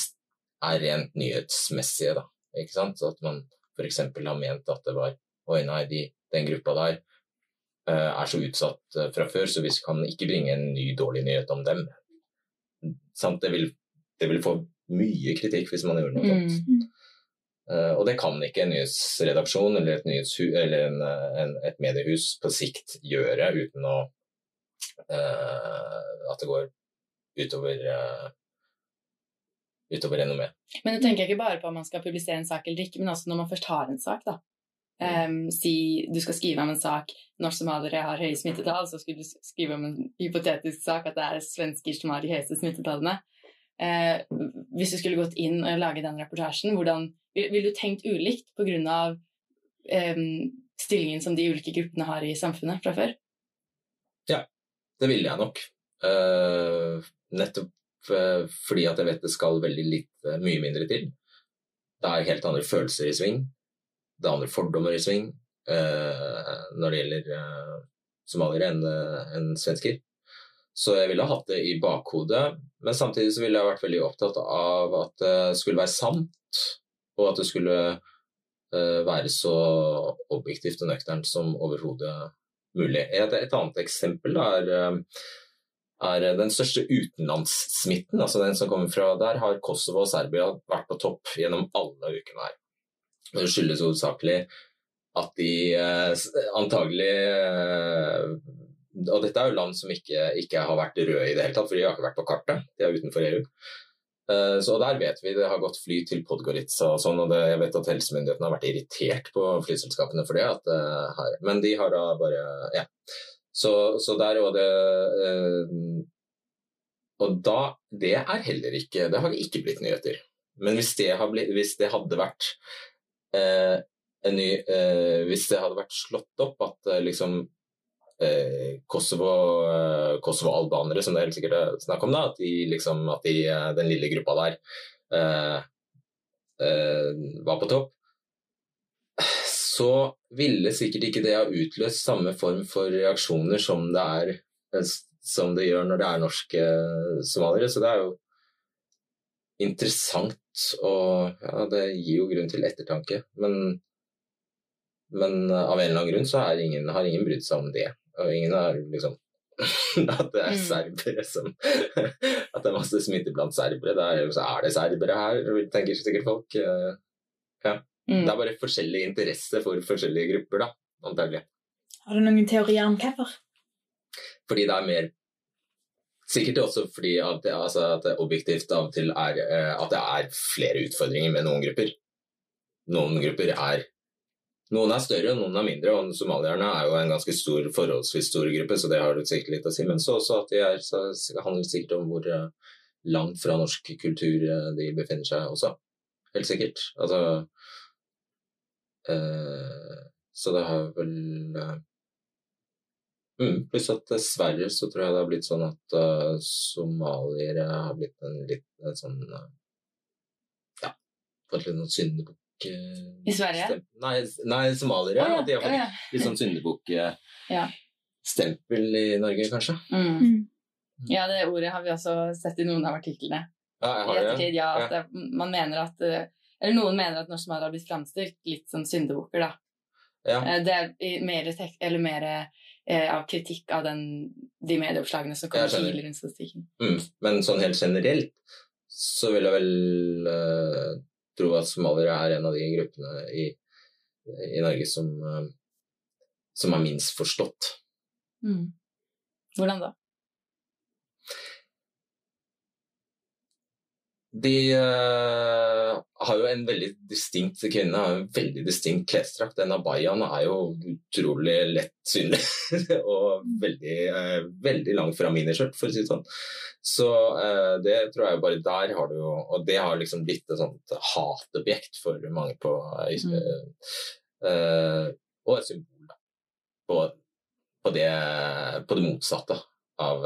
er rent nyhetsmessige. Da. Ikke sant? At man f.eks. har ment at det var Oi, nei, de, den gruppa der uh, er så utsatt uh, fra før, så vi kan ikke bringe en ny dårlig nyhet om dem. Sant? Det, vil, det vil få mye kritikk hvis man gjør noe sånt. Mm. Eh, og det kan ikke en nyhetsredaksjon eller et, nyhetshu, eller en, en, et mediehus på sikt gjøre uten å at det går utover uh, utover renommé. Men jeg tenker ikke bare på om man skal publisere en sak eller ikke, men også når man først har en sak. da. Um, si du skal skrive om en sak når somaliere har høye smittetall, så skulle du skrive om en hypotetisk sak at det er svensker som har de høyeste smittetallene. Uh, hvis du skulle gått inn og lage den reportasjen, hvordan ville du tenkt ulikt pga. Um, stillingen som de ulike gruppene har i samfunnet fra før? Ja, det ville jeg nok. Uh, nettopp fordi at jeg vet det skal veldig litt, mye mindre til. Det er helt andre følelser i sving det er andre fordommer i sving uh, når det gjelder uh, somaliere enn en svensker. Så jeg ville hatt det i bakhodet, men samtidig så ville jeg vært veldig opptatt av at det skulle være sant, og at det skulle uh, være så objektivt og nøkternt som overhodet mulig. Et, et, annet eksempel er, er den største utenlandssmitten, altså den som kommer fra der, har Kosovo og Serbia vært på topp gjennom alle ukene her. Det skyldes hovedsakelig at de eh, antagelig eh, Og dette er jo land som ikke, ikke, har vært røde i det hele tatt, for de har ikke vært på kartet. De er utenfor EU. Eh, så der vet vi det har gått fly til Podgorica og sånn, og det, jeg vet at helsemyndighetene har vært irritert på flyselskapene for det. At, men de har da bare Ja. Så, så der var det eh, Og da Det er heller ikke Det har ikke blitt nyheter. Men hvis det, blitt, hvis det hadde vært eh, en ny eh, Hvis det hadde vært slått opp at eh, liksom eh, Kosovo, eh, Kosovo-albanere, som det helt sikkert er snakk om, da, at, de, liksom, at de, den lille gruppa der var på topp, så ville sikkert ikke det ha utløst samme form for reaksjoner som det, er, som det gjør når det er norske somaliere. Så det er jo interessant og ja, det gir jo grunn til ettertanke. Men, men av en eller annen grunn så ingen, har ingen brydd seg om det. Og ingen har liksom (laughs) At det er mm. serbere som (laughs) At det er masse smitte blant serbere. Er, så er det serbere her, tenker sikkert folk. Eh, ja. Mm. Det er bare forskjellig interesse for forskjellige grupper, da, antagelig. Har du noen teorier om hvorfor? Fordi det er mer Sikkert også fordi at det, altså, at det objektivt av og til er eh, at det er flere utfordringer med noen grupper. Noen grupper er noen er større, noen er mindre. og Somalierne er jo en ganske stor, forholdsvis stor gruppe, så det har du sikkert litt å si. Men så også at de er, så det sikkert om hvor eh, langt fra norsk kultur eh, de befinner seg også. Helt sikkert. Altså eh, Så det har vel Mm, pluss at dessverre så tror jeg det har blitt sånn at uh, somaliere har blitt en litt en sånn uh, Ja, fått litt noen syndebukk uh, I Sverige? Nei, nei, somaliere. Oh, ja. De har fått oh, ja. litt sånn syndebukk-stempel ja. i Norge, kanskje. Mm. Mm. Ja, det ordet har vi også sett i noen av artiklene. Ja, jeg har I ettertid, ja. At det, man mener at Eller noen mener at norske somaliere har blitt framstilt litt som syndebukker, da. Ja. Det er mer, eller mer eh, av kritikk av den, de medieoppslagene som kommer tidligere i statistikken. Mm. Men sånn helt generelt så vil jeg vel uh, tro at somaliere er en av de gruppene i, i Norge som, uh, som er minst forstått. Mm. Hvordan da? De uh, har jo en veldig distinkt kvinne har en veldig distinkt klesdrakt. Den abayaen er jo utrolig lett synlig (laughs) og veldig, uh, veldig langt fra miniskjørt, for å si det sånn. Så uh, det tror jeg bare der har du jo Og det har liksom blitt et sånt hatobjekt for mange på mm. Og et symbol da, på, på, det, på det motsatte av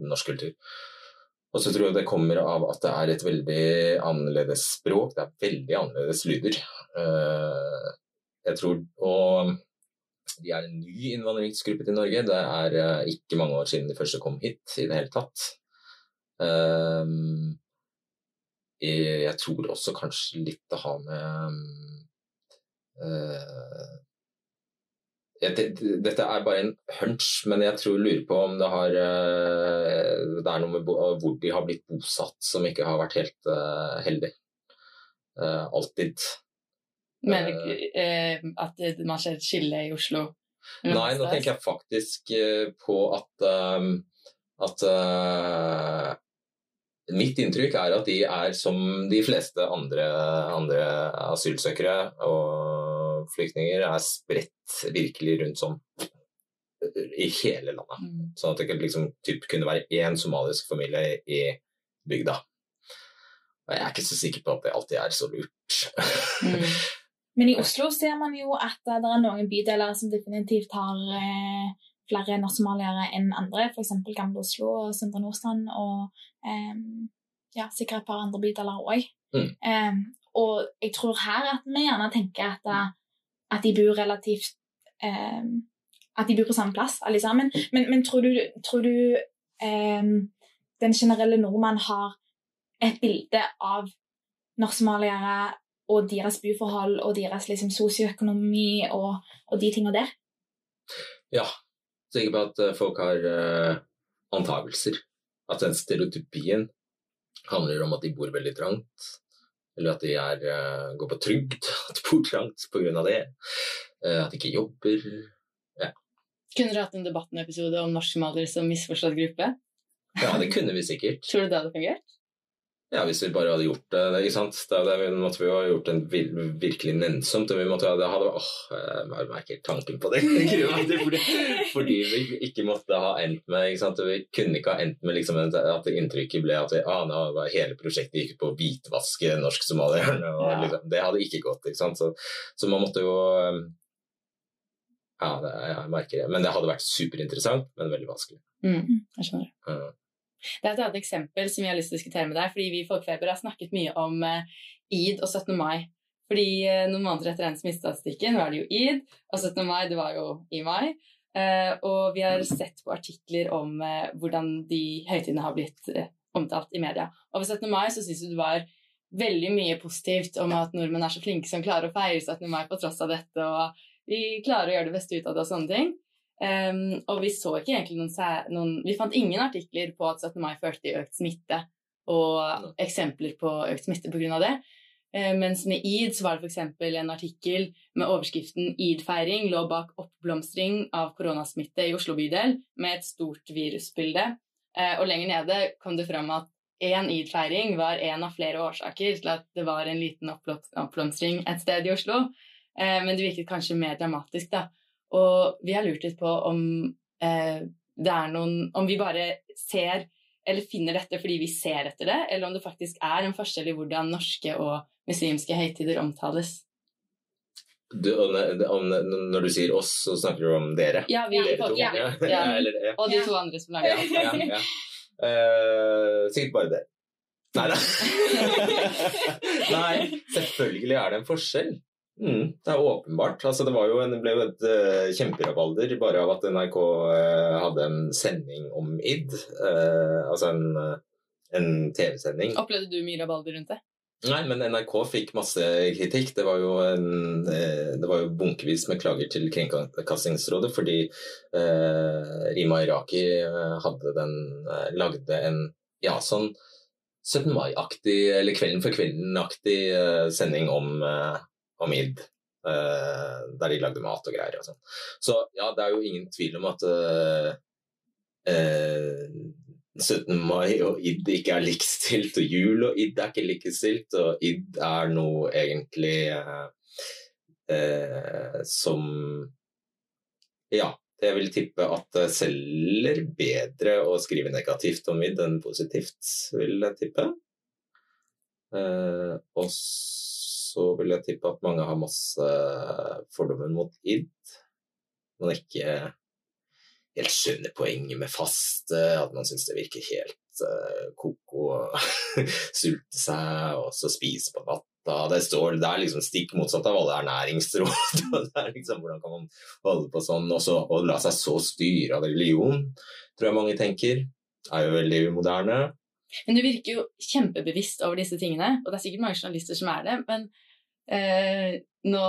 norsk kultur. Og så tror jeg det kommer av at det er et veldig annerledes språk. Det er veldig annerledes lyder. Eh, jeg tror Og de er en ny innvandringsgruppe til Norge. Det er eh, ikke mange år siden de første kom hit i det hele tatt. Eh, jeg tror også kanskje litt å ha med dette er bare en hunch, men jeg tror lurer på om det, har, eh, det er noe med hvor de har blitt bosatt som ikke har vært helt uh, heldig. Uh, alltid. Men uh, at man ser et skille i Oslo? Nei, nå tenker jeg faktisk på at, um, at Mitt inntrykk er at de er som de fleste andre, andre asylsøkere og flyktninger, er spredt virkelig rundt sånn i hele landet. Mm. Sånn at det liksom, typ, kunne være én somalisk familie i bygda. Og jeg er ikke så sikker på at det alltid er så lurt. mm. Men i Oslo ser man jo at det er noen bydeler som definitivt har eh, flere norsk-somaliere enn andre, f.eks. Gamle Oslo og Søndre Nordstrand, og um, ja, sikkert et par andre bydeler òg. Mm. Um, og jeg tror her at vi gjerne tenker at, at de bor relativt eh, At de bor på samme plass, alle sammen. Men, men tror du, tror du den generelle nordmann har et bilde av norsk-somaliere og deres boforhold og deres liksom, sosioøkonomi og, og de tingene der? Ja, sikker på at eh, folk har uh, antakelser. At den stereotypien handler om at de bor veldig trangt. Eller at de er, uh, går på trygd, (laughs) at de bor trangt pga. det. Uh, at de ikke jobber. Ja. Kunne dere hatt en debattepisode om norskmalere som misforstått gruppe? Ja, det (laughs) kunne vi sikkert. Tror du det hadde fungert? Ja, hvis vi bare hadde gjort det. ikke sant? Da, da måtte vi jo ha gjort det virkelig nennsomt. Vi måtte ha, det hadde, åh, Jeg merker tanken på det. (laughs) fordi, fordi, vi ikke måtte ha endt med ikke sant? Vi kunne ikke ha endt med liksom, at inntrykket ble at ah, nå, hele prosjektet gikk på å hvitvaske norsk-somalierne. Ja. Liksom, det hadde ikke gått. ikke sant? Så, så man måtte jo Ja, det, jeg merker det. Men det hadde vært superinteressant, men veldig vanskelig. Mm, jeg skjønner. Ja. Det er et eksempel som jeg har lyst til å diskutere med deg. fordi Vi i Folkefeber har snakket mye om uh, id og 17. mai. Fordi uh, Noen måneder etter den smittestatistikken var det jo id, og 17. mai det var jo i mai. Uh, og vi har sett på artikler om hvordan de høytidene har blitt omtalt i media. Og ved 17. mai så syns du det var veldig mye positivt om at nordmenn er så flinke som klarer å feire 17. mai på tross av dette, og vi klarer å gjøre det beste ut av det og sånne ting. Um, og vi så ikke egentlig noen, noen, Vi fant ingen artikler på at 17. mai førte til økt smitte, og eksempler på økt smitte pga. det. Uh, mens med id så var det f.eks. en artikkel med overskriften 'Id-feiring lå bak oppblomstring av koronasmitte i Oslo bydel' med et stort virusbilde. Uh, og lenger nede kom det fram at én id-feiring var en av flere årsaker til at det var en liten oppblomstring et sted i Oslo. Uh, men det virket kanskje mer dramatisk, da. Og vi har lurt litt på om eh, det er noen Om vi bare ser eller finner dette fordi vi ser etter det, eller om det faktisk er en forskjell i hvordan norske og muslimske høytider omtales. Du, om, når du sier oss, så snakker du om dere? Ja, vi dere to. Ja. Ja. Eller, og de to andre som lager det. Uh, sikkert bare det. Nei da. (laughs) Nei, selvfølgelig er det en forskjell. Mm, det er åpenbart. Altså, det, jo en, ble jo et uh, kjemperabalder bare av at NRK uh, hadde en sending om id. Uh, altså en, en TV-sending. Opplevde du mye rabalder rundt det? Nei, men NRK fikk masse kritikk. Det var jo, en, det var jo bunkevis med klager til Kringkastingsrådet fordi Rima Iraki hadde den, lagde en ja, sånn 17. mai-aktig, eller Kvelden for kvelden-aktig sending om om id. Uh, der de lagde mat og greier og sånn. Så ja, det er jo ingen tvil om at uh, 17. mai og id ikke er likestilt, og jul og id er ikke likestilt, og id er noe egentlig eh, eh, som Ja, jeg vil tippe at det selger bedre å skrive negativt om id enn positivt, vil jeg tippe. Eh, og så vil jeg tippe at mange har masse fordommer mot id. Man ikke helt skjønner poenget med faste, at man syns det virker helt uh, ko-ko å (laughs) sulte seg og så spise på natta. Det, står, det er liksom stikk motsatt av alle ernæringsråd. (laughs) er liksom, hvordan kan man holde på sånn? Også, og la seg så styre av religion, tror jeg mange tenker. Er jo veldig moderne. Men du virker jo kjempebevisst over disse tingene, og det er sikkert mange journalister som er det. Men eh, nå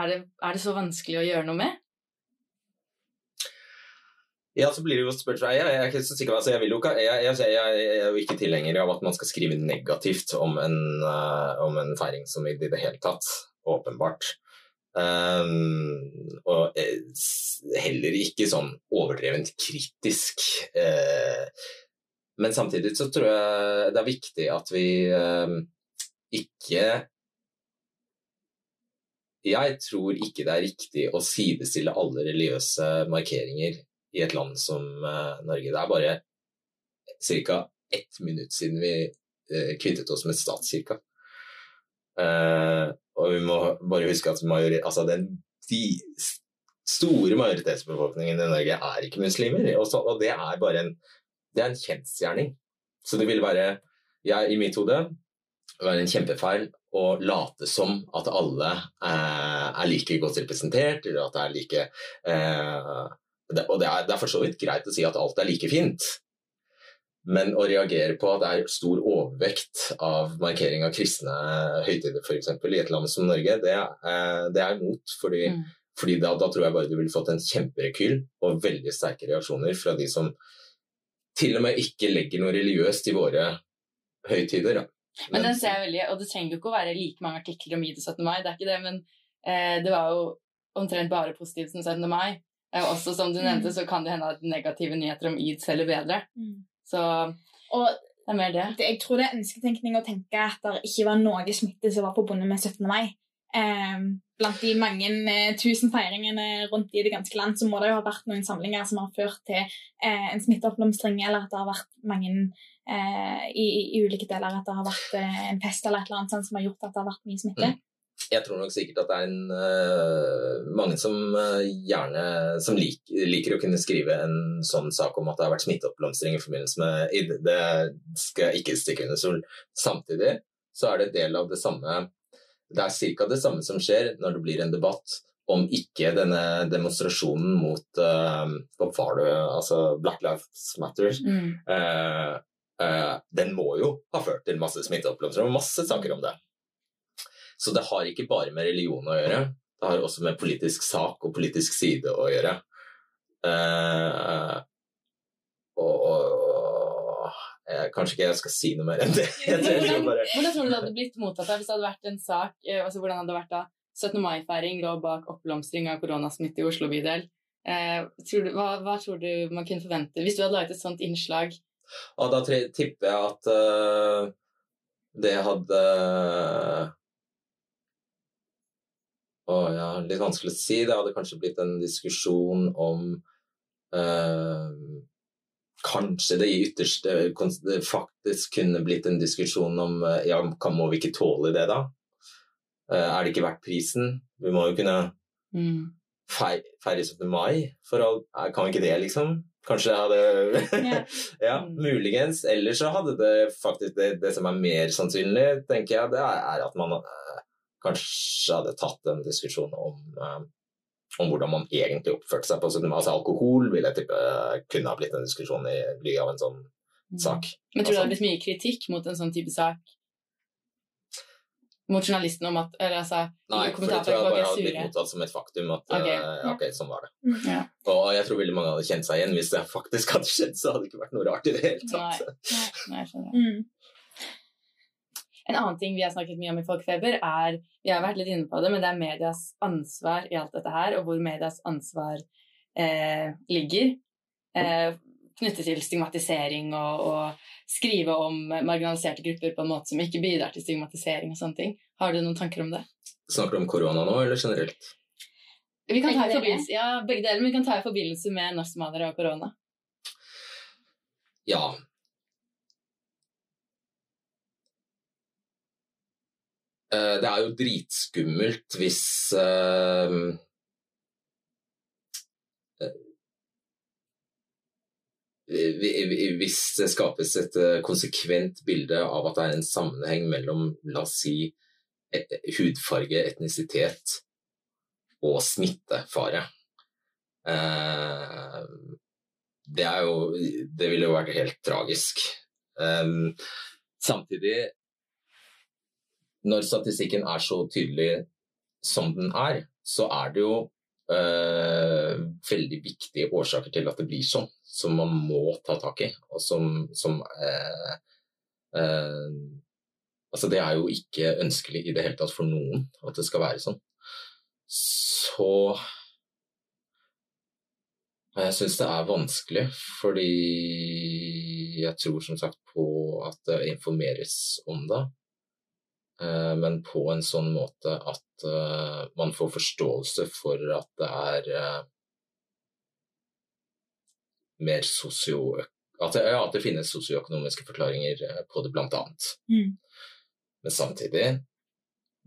er det, er det så vanskelig å gjøre noe med? Ja, så blir det jo spørsmål. jeg, er ikke så sikker, altså jeg, vil jo ikke, jeg, jeg, jeg, er jo ikke tilhenger av at man skal skrive negativt om en, uh, om en feiring som i det hele tatt. Åpenbart. Um, og eh, heller ikke sånn overdrevent kritisk. Uh, men samtidig så tror jeg det er viktig at vi eh, ikke Jeg tror ikke det er riktig å sidestille alle religiøse markeringer i et land som eh, Norge. Det er bare ca. ett minutt siden vi eh, kvittet oss med statskirka. Uh, og vi må bare huske at majori altså den, de store majoritetsbefolkningen i Norge er ikke muslimer. Og, så, og det er bare en, det er en kjensgjerning. Så det vil være, jeg, i mitt hode, være en kjempefeil å late som at alle eh, er like godt representert, eller at det er like eh, det, og det er, det er, for så vidt greit å si at alt er like fint. Men å reagere på at det er stor overvekt av markering av kristne høytider f.eks. i et land som Norge, det, er, det er imot. Fordi, mm. fordi da, da, tror jeg bare du ville fått en kjemperekyl og veldig sterke reaksjoner fra de som til og med ikke legger noe religiøst i våre høytider. Men, men den ser jeg veldig, og det trenger jo ikke å være like mange artikler om ID 17. mai, det er ikke det, men eh, det var jo omtrent bare positivt som 17. mai. Også som du nevnte, mm. så kan det hende at negative nyheter om id selger bedre. Mm. Så og det er mer det. det. Jeg tror det er ønsketenkning å tenke at det ikke var noe smitte som var forbundet med 17. mai. Eh, blant de mange eh, tusen feiringene rundt i det ganske land, så må det jo ha vært noen samlinger som har ført til eh, en smitteoppblomstring, eller at det har vært mange eh, i, i, ulike deler, at det har vært en pest eller et eller annet sånt som har gjort at det har vært mye smitte. Mm jeg tror nok sikkert at det er en, uh, mange som uh, gjerne som lik, liker å kunne skrive en sånn sak om at det har vært smitteoppblomstring i forbindelse med. Det skal jeg ikke stikke under sol. Samtidig så er det del av det samme Det er ca. det samme som skjer når det blir en debatt om ikke denne demonstrasjonen mot uh, hva var altså Black Lives Matter mm. Den må jo ha ført til masse smitteoppblomstring og masse saker om det. Så det har ikke bare med religion å gjøre, det har også med politisk sak og politisk side å gjøre. Uh, og, og kanskje ikke jeg skal si noe mer enn det. (laughs) bare... Hvordan tror du det hadde blitt mottatt hvis det hadde vært en sak eh, altså Hvordan hadde det vært da 17. mai-feiring lå bak oppblomstring av koronasmitte i Oslo bydel? Eh, tror du, hva, hva, tror du man kunne forvente hvis du hadde laget et sånt innslag? Og da tipper jeg at uh, det hadde og ja, litt vanskelig å si. Det hadde kanskje blitt en diskusjon om eh, Kanskje det i ytterste det faktisk kunne blitt en diskusjon om eh, ja, kan, må vi ikke tåle det, da? Eh, er det ikke verdt prisen? Vi må jo kunne mm. feire 17. mai for all Kan vi ikke det, liksom? Kanskje jeg hadde. (laughs) Ja, mm. muligens. Eller så hadde det faktisk det, det, som er mer sannsynlig, tenker jeg, det er at man kanskje hadde tatt en diskusjon om, om hvordan man egentlig oppførte seg på 17. mai. Altså alkohol vil jeg tippe kunne ha blitt en diskusjon i ly av en sånn mm. sak. Men tror du det hadde blitt mye kritikk mot en sånn type sak? Mot journalisten om at eller, altså, Nei, for det tror jeg bare hadde blitt mottatt som et faktum. At okay, uh, ok, sånn var det. Ja. Og jeg tror veldig mange hadde kjent seg igjen. Hvis det faktisk hadde skjedd, så hadde det ikke vært noe rart i det hele tatt. Nei, Nei, jeg skjønner. Mm. En annen ting vi har snakket mye om i Folkefeber, er Vi har vært litt inne på det, men det er medias ansvar i alt dette her, og hvor medias ansvar eh, ligger. Eh, knyttet til stigmatisering og, og, skrive om marginaliserte grupper på en måte som ikke bidrar til stigmatisering og sånne ting. Har du noen tanker om det? Snakker du om korona nå, eller generelt? Vi kan ta i forbindelse, ja, begge deler, men vi kan ta i forbindelse med norskmalere og korona. Ja. Det er jo dritskummelt hvis eh, eh, vi- Hvis det skapes et eh, konsekvent bilde av at det er en sammenheng mellom, la oss si, eh, hudfarge, etnisitet og smittefare. Eh, Det jo Det ville jo vært helt tragisk. Um, samtidig, når statistikken er så tydelig som den er, så er det jo øh, veldig viktige årsaker til at det blir sånn, som man må ta tak i. Og som, som øh, øh, Altså, det er jo ikke ønskelig i det hele tatt for noen at det skal være sånn. Så Jeg syns det er vanskelig, fordi jeg tror som sagt på at det informeres om det. Eh, Men på en sånn måte at eh, man får forståelse for at det er eh, mer sosio... At ja, at det finnes sosioøkonomiske forklaringer på det, blant annet. Mm. Men samtidig,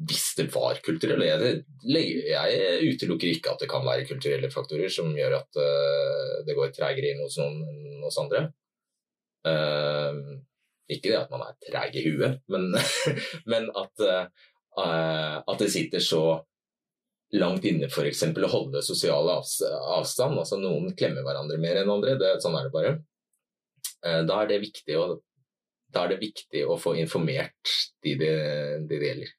hvis det var kulturelle jeg, utelukker ikke at det kan være kulturelle faktorer som gjør at det går tregere inn hos noen enn hos andre. Eh, ikke det at man er treg i huet, men, (laughs) men at, uh, at det sitter så langt inne f.eks. å holde sosial avstand. Altså noen klemmer hverandre mer enn andre, det, sånn er det bare. Uh, da er det viktig å da er det viktig å få informert de det, de det gjelder.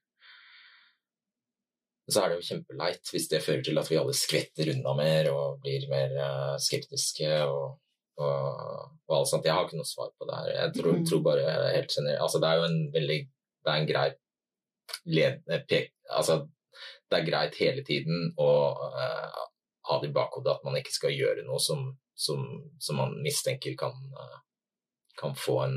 Så er det jo kjempeleit hvis det fører til at vi alle skvetter unna mer og blir mer uh, skeptiske og, og, og alt sånt. Jeg har ikke noe svar på det her. Jeg tror, Mhm. tror bare helt generelt Altså det er jo en veldig Det er en grei led, pek, altså, det er greit hele tiden å uh, ha det i bakhodet at man ikke skal gjøre noe som, som, som man mistenker kan, uh, kan få en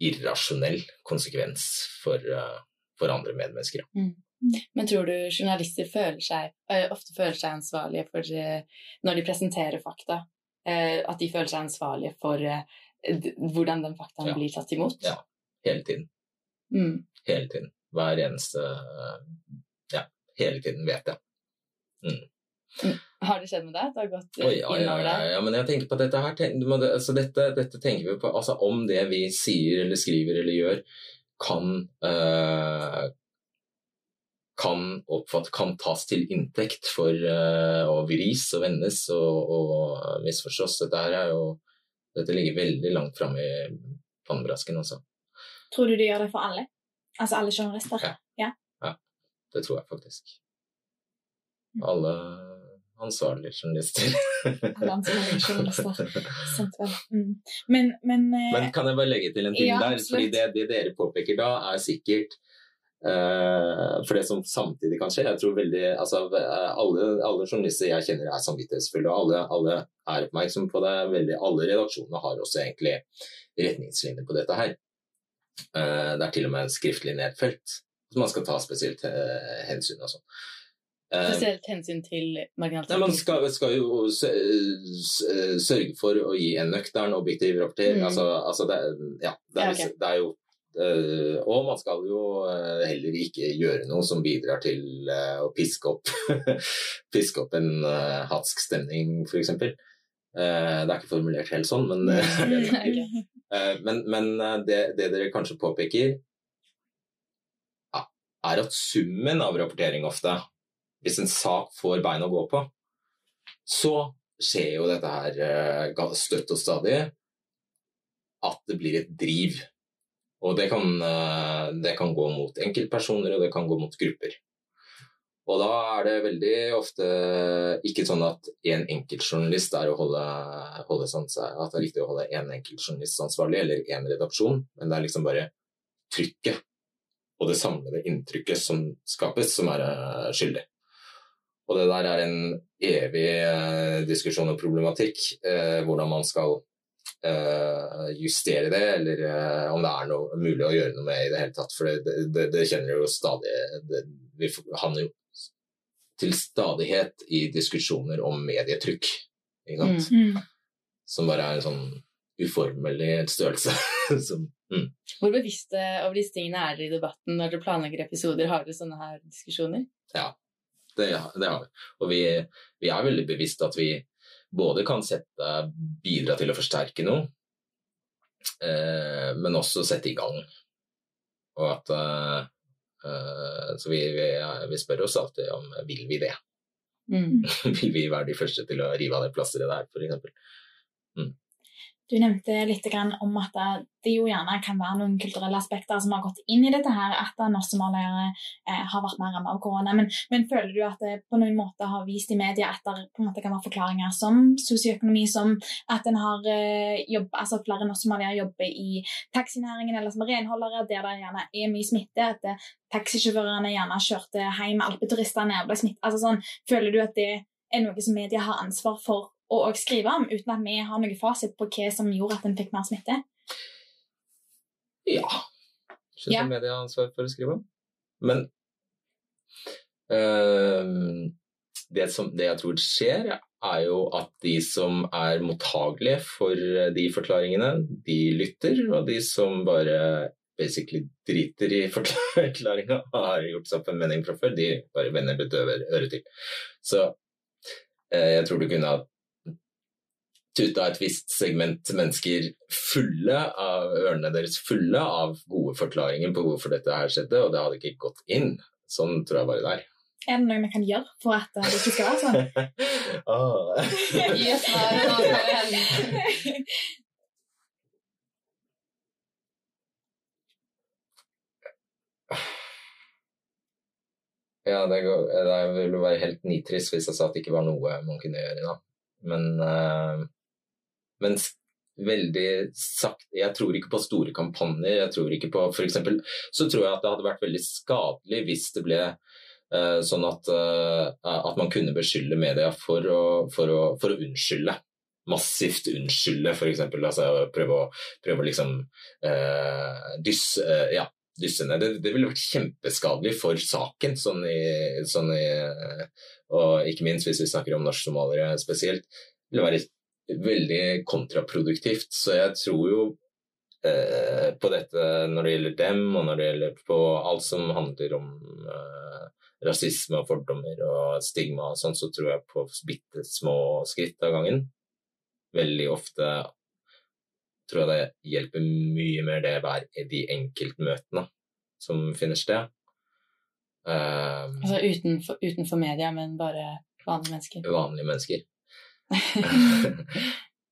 irrasjonell konsekvens for, uh, for andre medmennesker. Men tror du journalister føler seg, eh, ofte føler seg ansvarlige for eh, Når de presenterer fakta, eh, at de føler seg ansvarlige for hvordan den faktaen Ja. blir tatt imot? Ja. Hele tiden. Mm. Hele tiden. Hver eneste Ja, hele tiden vet jeg. Har det skjedd med deg? at Det har gått Oi, ja, ja, innover ja, deg? ja, men jeg tenker på dette her tenk, altså dette, dette tenker vi på altså Om det vi sier eller skriver eller gjør, kan eh, kan, oppfatt, kan tas til inntekt for eh, å vris og vendes og, og misforstås. Dette her er jo Dette ligger veldig langt framme i pannebrasken, også. Tror du de gjør det for alle? Altså alle journalister? Ja. Det tror jeg faktisk. Alle ansvarlige journalister. Alle ansvarlige journalister. Sant vel. Mm. Men, men, eh, Men kan jeg bare legge til en ting Ja, der? absolutt. Fordi det, det dere påpeker da, er sikkert eh, For det som samtidig kan skje Jeg tror veldig altså, alle, alle journalister jeg kjenner er samvittighetsfulle, og alle, alle er oppmerksomme på det. Veldig, alle redaksjonene har også egentlig retningslinjer på dette her. Eh, det er til og med skriftlig nedfelt som man skal ta spesielt eh, hensyn og sånn. Eh, Spesielt hensyn til marginalisering. man skal, skal jo sørge for å gi en nøktern, objektiv rapportering. Mm. Altså, altså det, ja, det, er, Ja, okay. det er jo eh, Og man skal jo eh, heller ikke gjøre noe som bidrar til eh, å piske opp, (laughs) piske opp en hatsk stemning, f.eks. Uh, det er ikke formulert helt sånn, men. (laughs) Eh, men, men eh, det, det dere kanskje påpeker, ja, er at summen av rapportering ofte, hvis en sak får bein å gå på, så skjer jo dette her eh, støtt og stadig at det blir et driv. Og det kan, eh, det kan gå mot enkeltpersoner, og det kan gå mot grupper. Og da er det veldig ofte ikke sånn at en enkeltjournalist er å holde, holde sånn, at det er riktig å holde en enkeltjournalist ansvarlig, eller en redaksjon, men det er liksom bare trykket og det samlede inntrykket som skapes, som er eh, skyldig. Og det der er en evig eh, diskusjon og problematikk, hvordan man skal justere det, eller eh, om det er noe mulig å gjøre noe med i det hele tatt. For det, det, det kjenner jo stadig det, Vi havner jo til stadighet i diskusjoner om medietrykk, ikke sant? Mm. som bare er en sånn uformelig størrelse. (laughs) som, mm. Hvor bevisste over disse tingene er dere i debatten når dere planlegger episoder? Har dere sånne her diskusjoner? Det, det har vi. Og vi, vi er veldig bevisst at vi både kan sette, bidra til å forsterke noe, eh, men også sette i gang. Og at eh, eh, Så vi, vi, vi spør oss alltid om vil vi det. Mm. (laughs) vil vi være de første til å rive av det plasteret der, f.eks. Du nevnte litt om at det jo gjerne kan være noen kulturelle aspekter som har gått inn i dette her, at norsk-somaliere eh, har vært mer rammet av korona. Men, men, føler du at det på noen måte har vist i media at det på en måte kan være forklaringer som sosioøkonomi, som at en har eh, jobb, altså flere norsk-somaliere jobber i taxinæringen eller som renholdere, der det gjerne er mye smitte, at eh, taxisjåførene gjerne kjørte hjem alpeturistene og ble smittet. Altså sånn, føler du at det er noe som media har ansvar for å og skrive om, uten at vi har noe fasit på hva som gjorde at en fikk mer smitte? Ja. Syns Ja. media har ansvar for å skrive om. Men øh, det, som, det jeg tror skjer, er jo at de som er mottagelige for de forklaringene, de lytter, og de som bare basically driter i (laughs) forklaringa, har gjort seg opp en mening fra før, de bare vender det døve øret til. Så eh, jeg tror du kunne ha tuta et visst segment mennesker fulle av ørene deres fulle av gode forklaringer på hvorfor dette her skjedde, og det hadde ikke gått inn. Sånn tror jeg bare det er. Er det noe vi kan gjøre for at det ikke skal være sånn? Gi oss svaret nå, Ja, det, går, det ville være helt nitrist hvis jeg sa at det ikke var noe man kunne gjøre. Da. Men, eh, men veldig sagt Jeg tror ikke på store kampanjer. Jeg tror ikke på for eksempel, Så tror jeg at det hadde vært veldig skadelig hvis det ble uh, sånn at, uh, at man kunne beskylde media for å, for å, for å unnskylde. Massivt unnskylde, f.eks. Altså prøve å, prøve å liksom uh, dysse, ja. Det, det ville vært kjempeskadelig for saken, sånn i, sånn i Og ikke minst hvis vi snakker om norsk-somaliere spesielt. Det ville være veldig kontraproduktivt. Så jeg tror jo eh, på dette når det gjelder dem, og når det gjelder på alt som handler om eh, rasisme og fordommer og stigma og sånn, så tror jeg på bitte små skritt av gangen. Veldig ofte tror jeg det hjelper mye mer det hver de enkeltmøtene som finner sted. Um, Altså utenfor, utenfor media, men bare vanlige mennesker. vanlige mennesker.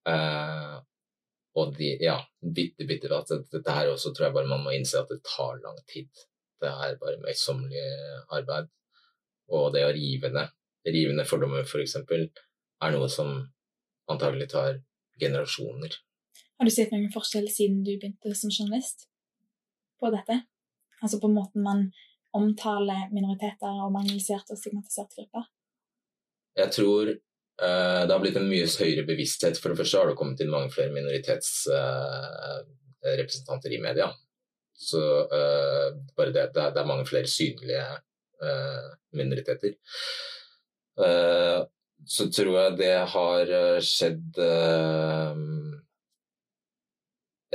Eh, og de, ja, bitte, bitte at Dette her også tror jeg bare man må innse at det tar lang tid. Det er bare møysommelig arbeid. Og det å rive ned, rive ned fordommer, f.eks., er noe som antagelig tar generasjoner. Har du sett noen forskjell siden du begynte som journalist på dette? Altså på måten man omtaler minoriteter og marginaliserte og stigmatiserte grupper? Jeg tror det har blitt en mye høyere bevissthet. For det første har det kommet inn mange flere minoritetsrepresentanter i media. Så eh, bare det, det, er, mange flere synlige eh, minoriteter. Eh, så tror jeg det har eh, skjedd eh,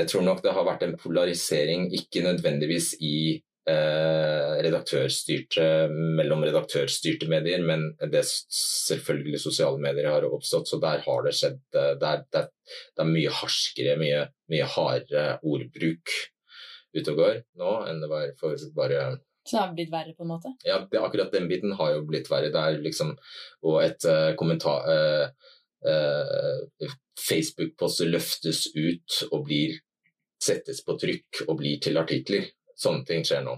Jeg tror nok det har vært en polarisering, ikke nødvendigvis i eh, redaktørstyrte, mellom redaktørstyrte medier, men det selvfølgelig sosiale medier har oppstått, så der har det skjedd. eh, Det er, det er, det er mye harskere, mye, mye hardere ordbruk ute og går nå enn det var for bare Så det har blitt verre, på en måte. ja, det, akkurat den biten har jo blitt verre. Det er liksom Og et uh, kommentar uh, Facebook-poster løftes ut og blir settes på trykk og blir til artikler. Sånne ting skjer nå.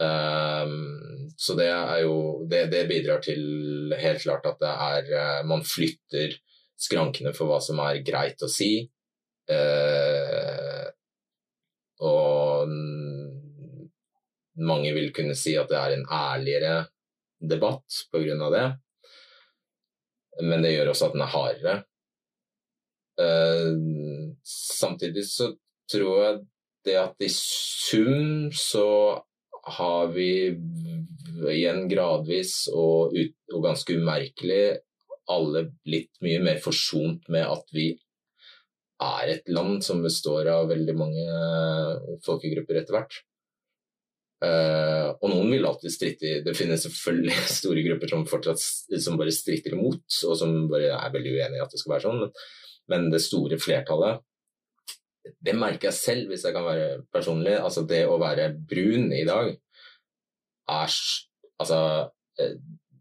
Um, så det er jo det, det bidrar til helt klart at det er uh, Man flytter skrankene for hva som er greit å si. Uh, og mange vil kunne si at det er en ærligere debatt pga. det. Men det gjør også at den er hardere. Uh, samtidig så tror jeg det at i sum så har vi igjen gradvis og, ut, og ganske umerkelig alle blitt mye mer forsont med at vi er et land som består av veldig mange folkegrupper etter hvert. Uh, og noen vil alltid stritte Det finnes selvfølgelig (laughs) store grupper som fortsatt som bare stritter imot, og som bare er veldig uenig i at det skal være sånn, men, men, det store flertallet Det merker jeg selv, hvis jeg kan være personlig. Altså, det å være brun i dag er altså uh,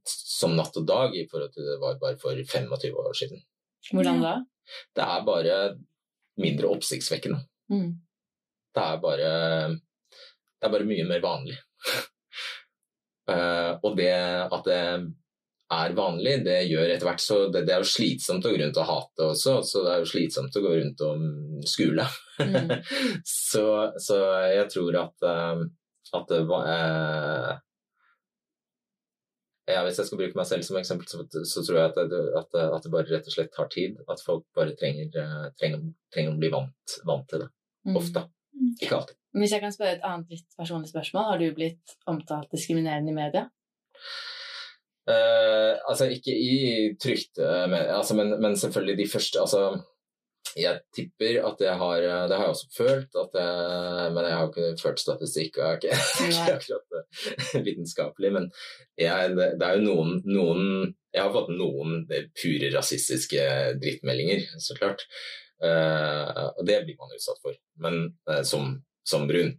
som natt og dag i forhold til det var bare for 25 år siden. Hvordan da? Det er bare mindre oppsiktsvekkende. Mm. Det er bare det er bare mye mer vanlig. uh, (laughs) og det at det er vanlig, det gjør etter hvert så det, det, er jo slitsomt å gå rundt og hate også, så det er jo slitsomt å gå rundt og skule. Mm. (laughs) så, så, jeg tror at, uh, at det var uh, ja, Hvis jeg skal bruke meg selv som eksempel, så, så tror jeg at det, at, at det, bare rett og slett tar tid. At folk bare trenger, trenger, trenger å bli vant, vant til det. Mm. Ofte. Mm. Ikke alltid. Hvis jeg kan spørre et annet litt personlig spørsmål, har du blitt omtalt diskriminerende i media? Uh, altså ikke i trygt, men, altså, men, men, selvfølgelig de første altså, Jeg tipper at jeg har Det har jeg også følt, jeg, men jeg har ikke ført statistikk og jeg er ikke, (laughs) akkurat eh, vitenskapelig. Men jeg, det, det, er jo noen, noen Jeg har fått noen pure rasistiske drittmeldinger, så klart. Uh, og det blir man utsatt for. Men uh, som som brun,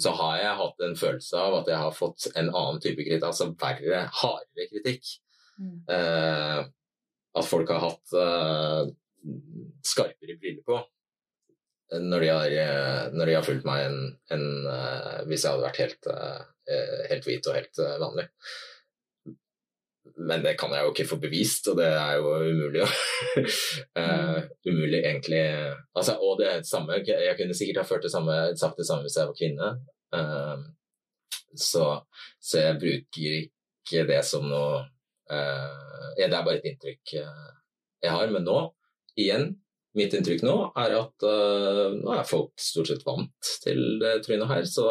så har jeg hatt en følelse av at jeg har fått en annen type kritikk, altså verre, hardere kritikk. Mm. Eh, at folk har hatt uh, skarpere briller på når de har, eh, når de har fulgt meg enn en, uh, hvis jeg hadde vært helt, uh, helt hvit og helt vanlig. Men det kan jeg jo ikke få bevist, og det er jo umulig. uh, (laughs) umulig egentlig altså, Og det er det samme, jeg kunne sikkert ha ført det samme, sagt det samme hvis jeg var kvinne. Uh, så, så, jeg bruker ikke det som noe uh, Det er bare et inntrykk jeg har. Men nå, igjen, mitt inntrykk nå er at uh, nå er folk stort sett vant til det trynet her, så (laughs)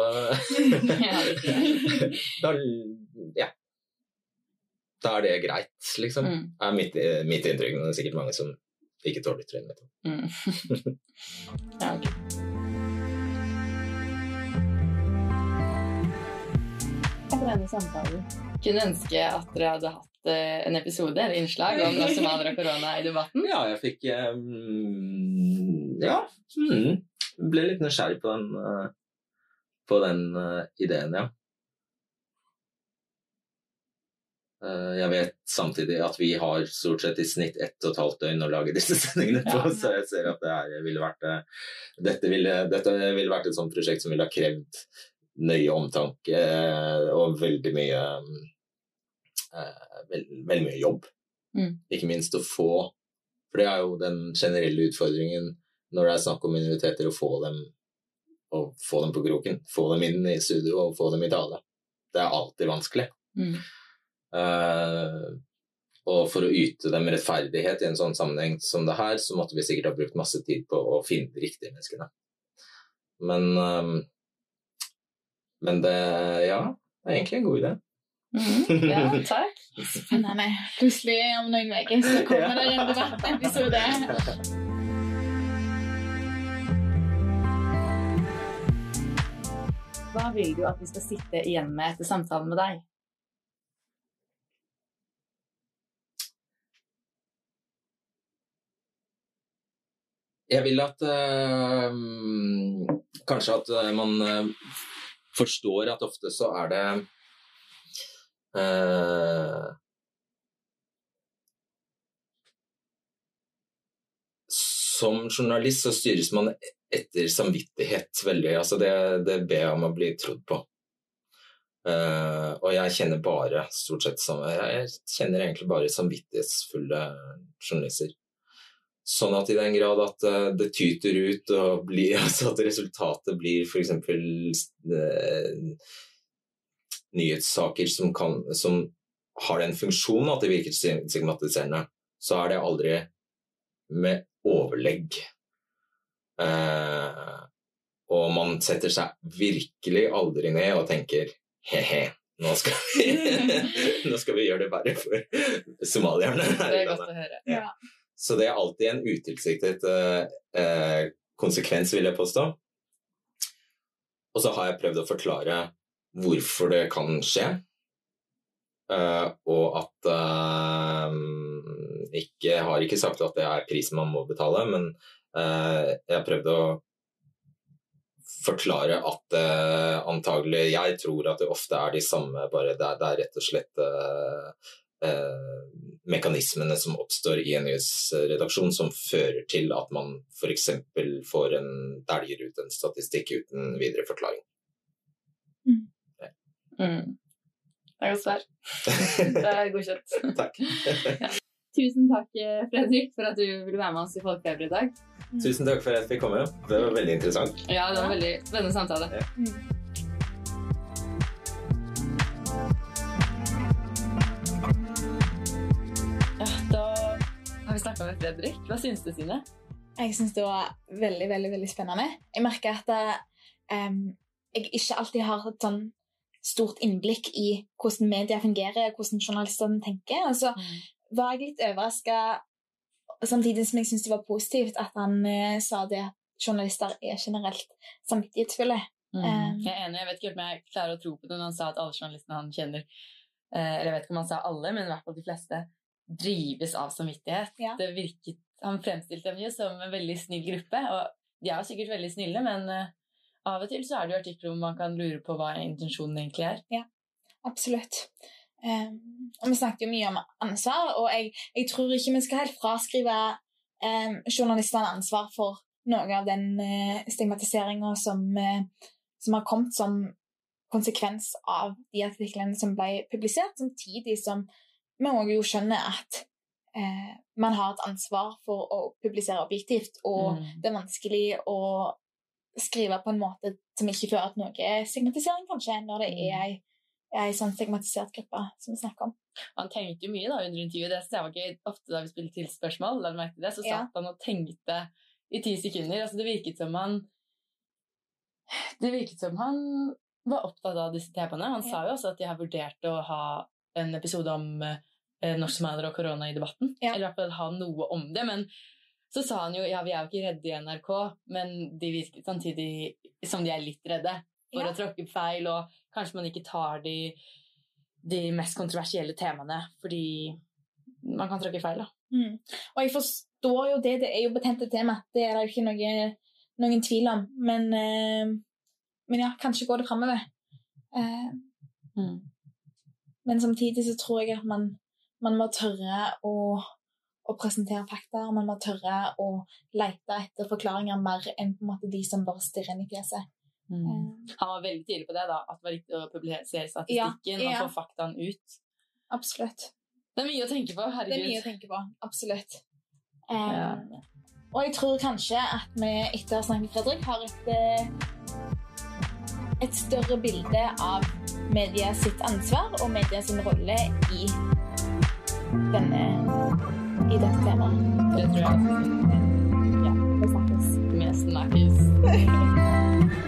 (laughs) da, da er det greit, liksom. Mm. er mitt, mitt inntrykk. Men det er sikkert mange som ikke tåler trynet mitt. Mm. (laughs) ja, okay. Etter denne samtalen kunne ønske at dere hadde hatt eh, en episode eller innslag om nasjonaler og korona i debatten? Ja, jeg fikk um, Ja. Mm, ble litt nysgjerrig på den, uh, på den uh, ideen, ja. Eh, jeg vet samtidig at vi har stort sett i snitt ett og et halvt døgn å lage disse (laughs) sendingene på, ja. så jeg ser at det er, ville vært eh, dette ville, dette ville vært et sånt prosjekt som ville ha krevd nøye omtanke eh, og veldig mye veld, veldig mye jobb. Mm. Ikke minst å få For det er jo den generelle utfordringen når det er snakk om minoriteter, å få dem, å få dem på kroken. Få dem inn i studio og få dem i tale. Det er alltid vanskelig. Mm. Uh, og for å yte dem rettferdighet i en sånn sammenheng som det her, så måtte vi sikkert ha brukt masse tid på å finne de riktige menneskene. Men, um, men det ja, det er egentlig en god idé. Mm, ja, (laughs) takk. Spennende. Plutselig om noen uker så kommer det en debattepisode. Hva vil du at vi skal sitte igjen med etter samtalen med deg? Jeg vil at øh, Kanskje at uh, man øh, forstår at ofte så er det Som journalist så styres man etter samvittighet veldig. Altså det, det ber jeg om å bli trodd på. og jeg kjenner bare stort sett Jeg kjenner egentlig bare samvittighetsfulle journalister. Sånn at i den grad at uh, det tyter ut og blir, (laughs) altså at resultatet blir f.eks. Uh, nyhetssaker som, kan, som har den funksjonen at det virker stigmatiserende, så er det aldri med overlegg. Eh, og man setter seg virkelig aldri ned og tenker he-he, nå skal vi, (laughs) nå skal vi gjøre det verre for somalierne. Det er godt å høre. Ja. Så det er alltid en utilsiktet eh, konsekvens, vil jeg påstå. Og så har jeg prøvd å forklare hvorfor det kan skje. Uh, og at uh, ikke, har ikke sagt at det er prisen man må betale, men uh, jeg har prøvd å forklare at antagelig Jeg tror at det ofte er de samme, bare det det er rett og slett mekanismene som oppstår i en nyhetsredaksjon som fører til at man f.eks. får en dæljer ut en statistikk uten videre forklaring. Mm. Mm. Det er godt svar. (laughs) Det er godkjent. takk. ja. Tusen takk, Fredrik, for at du ville være med oss i Folkefeber i dag. Mm. Tusen takk for at jeg fikk komme. Det var veldig interessant. Ja, det var en veldig spennende samtale. Ja. Mm. Ja, har vi snakka med Fredrik. Hva syns du, Sine? Jeg syns det var veldig, veldig veldig spennende. Jeg merker at um, jeg ikke alltid har et sånn stort innblikk i hvordan media fungerer, hvordan journalistene tenker. Og så mm. var jeg litt overraska, samtidig som jeg syntes det var positivt at han eh, sa det at journalister er generelt samvittighetsfulle. Mm. Um, jeg er enig. Jeg vet ikke om jeg klarer å tro på det når han sa at alle journalistene han kjenner eh, Eller jeg vet ikke om han sa alle, men i hvert fall de fleste drives av samvittighet. Ja. Det virket, Han fremstilte dem jo som en veldig snill gruppe, og de er jo sikkert veldig snille, men eh, av og til så er det jo artikler hvor man kan lure på hva intensjonen egentlig er. Ja, absolutt. Um, og vi snakket jo mye om ansvar, og jeg, jeg tror ikke vi skal helt fraskrive um, journalistene ansvar for noe av den uh, stigmatiseringa som, uh, som, har kommet som konsekvens av de artiklene som ble publisert, samtidig som vi òg jo skjønner at eh, man har et ansvar for å publisere objektivt, og mm. det er vanskelig å skrive på en måte som ikke fører til noe stigmatisering, kanskje, når det er ei, ei sånn stigmatisert gruppe som vi snakker om. Han tenkte jo mye da under intervjuet. Det synes jeg var gøy. Ofte da vi spilte til spørsmål, la du merke det, så satt ja. han og tenkte i ti sekunder. Altså, det virket som han Det virket som han var opptatt av disse temaene. Han ja. sa jo også at de har vurdert å ha en episode om eh, norsk somalier og korona i debatten. Ja. Eller i hvert fall ha noe om det. Men så sa han jo ja, vi er jo ikke redde i NRK, men de virker samtidig som de er litt redde for ja. å tråkke feil, og kanskje man ikke tar de, de, mest kontroversielle temaene fordi man kan tråkke feil. da. Mm. Og jeg forstår jo det, det er jo betente tema, det er det jo ikke noe, noen tvil om. Men, eh, men ja, kanskje går det framover. Eh. mm. Men samtidig så tror jeg at man, man må tørre å å presentere fakta. Man må tørre å lete etter forklaringer mer enn på en måte de som bare stirrer inn i fjeset. Mm. Uh, Han var veldig tydelig på det, da, at det var riktig å publisere statistikken ja, ja. og få faktaen ut. Absolutt. Det er mye å tenke på. Herregud. Det er mye å tenke på, absolutt. Um, ja. Og jeg tror kanskje at vi etter å ha snakket med Fredrik, har et, eh, et større bilde av media sitt ansvar og media sin rolle i denne i dette temaet. Det tror jeg. Ja, vi snakkes. Vi snakkes. (laughs)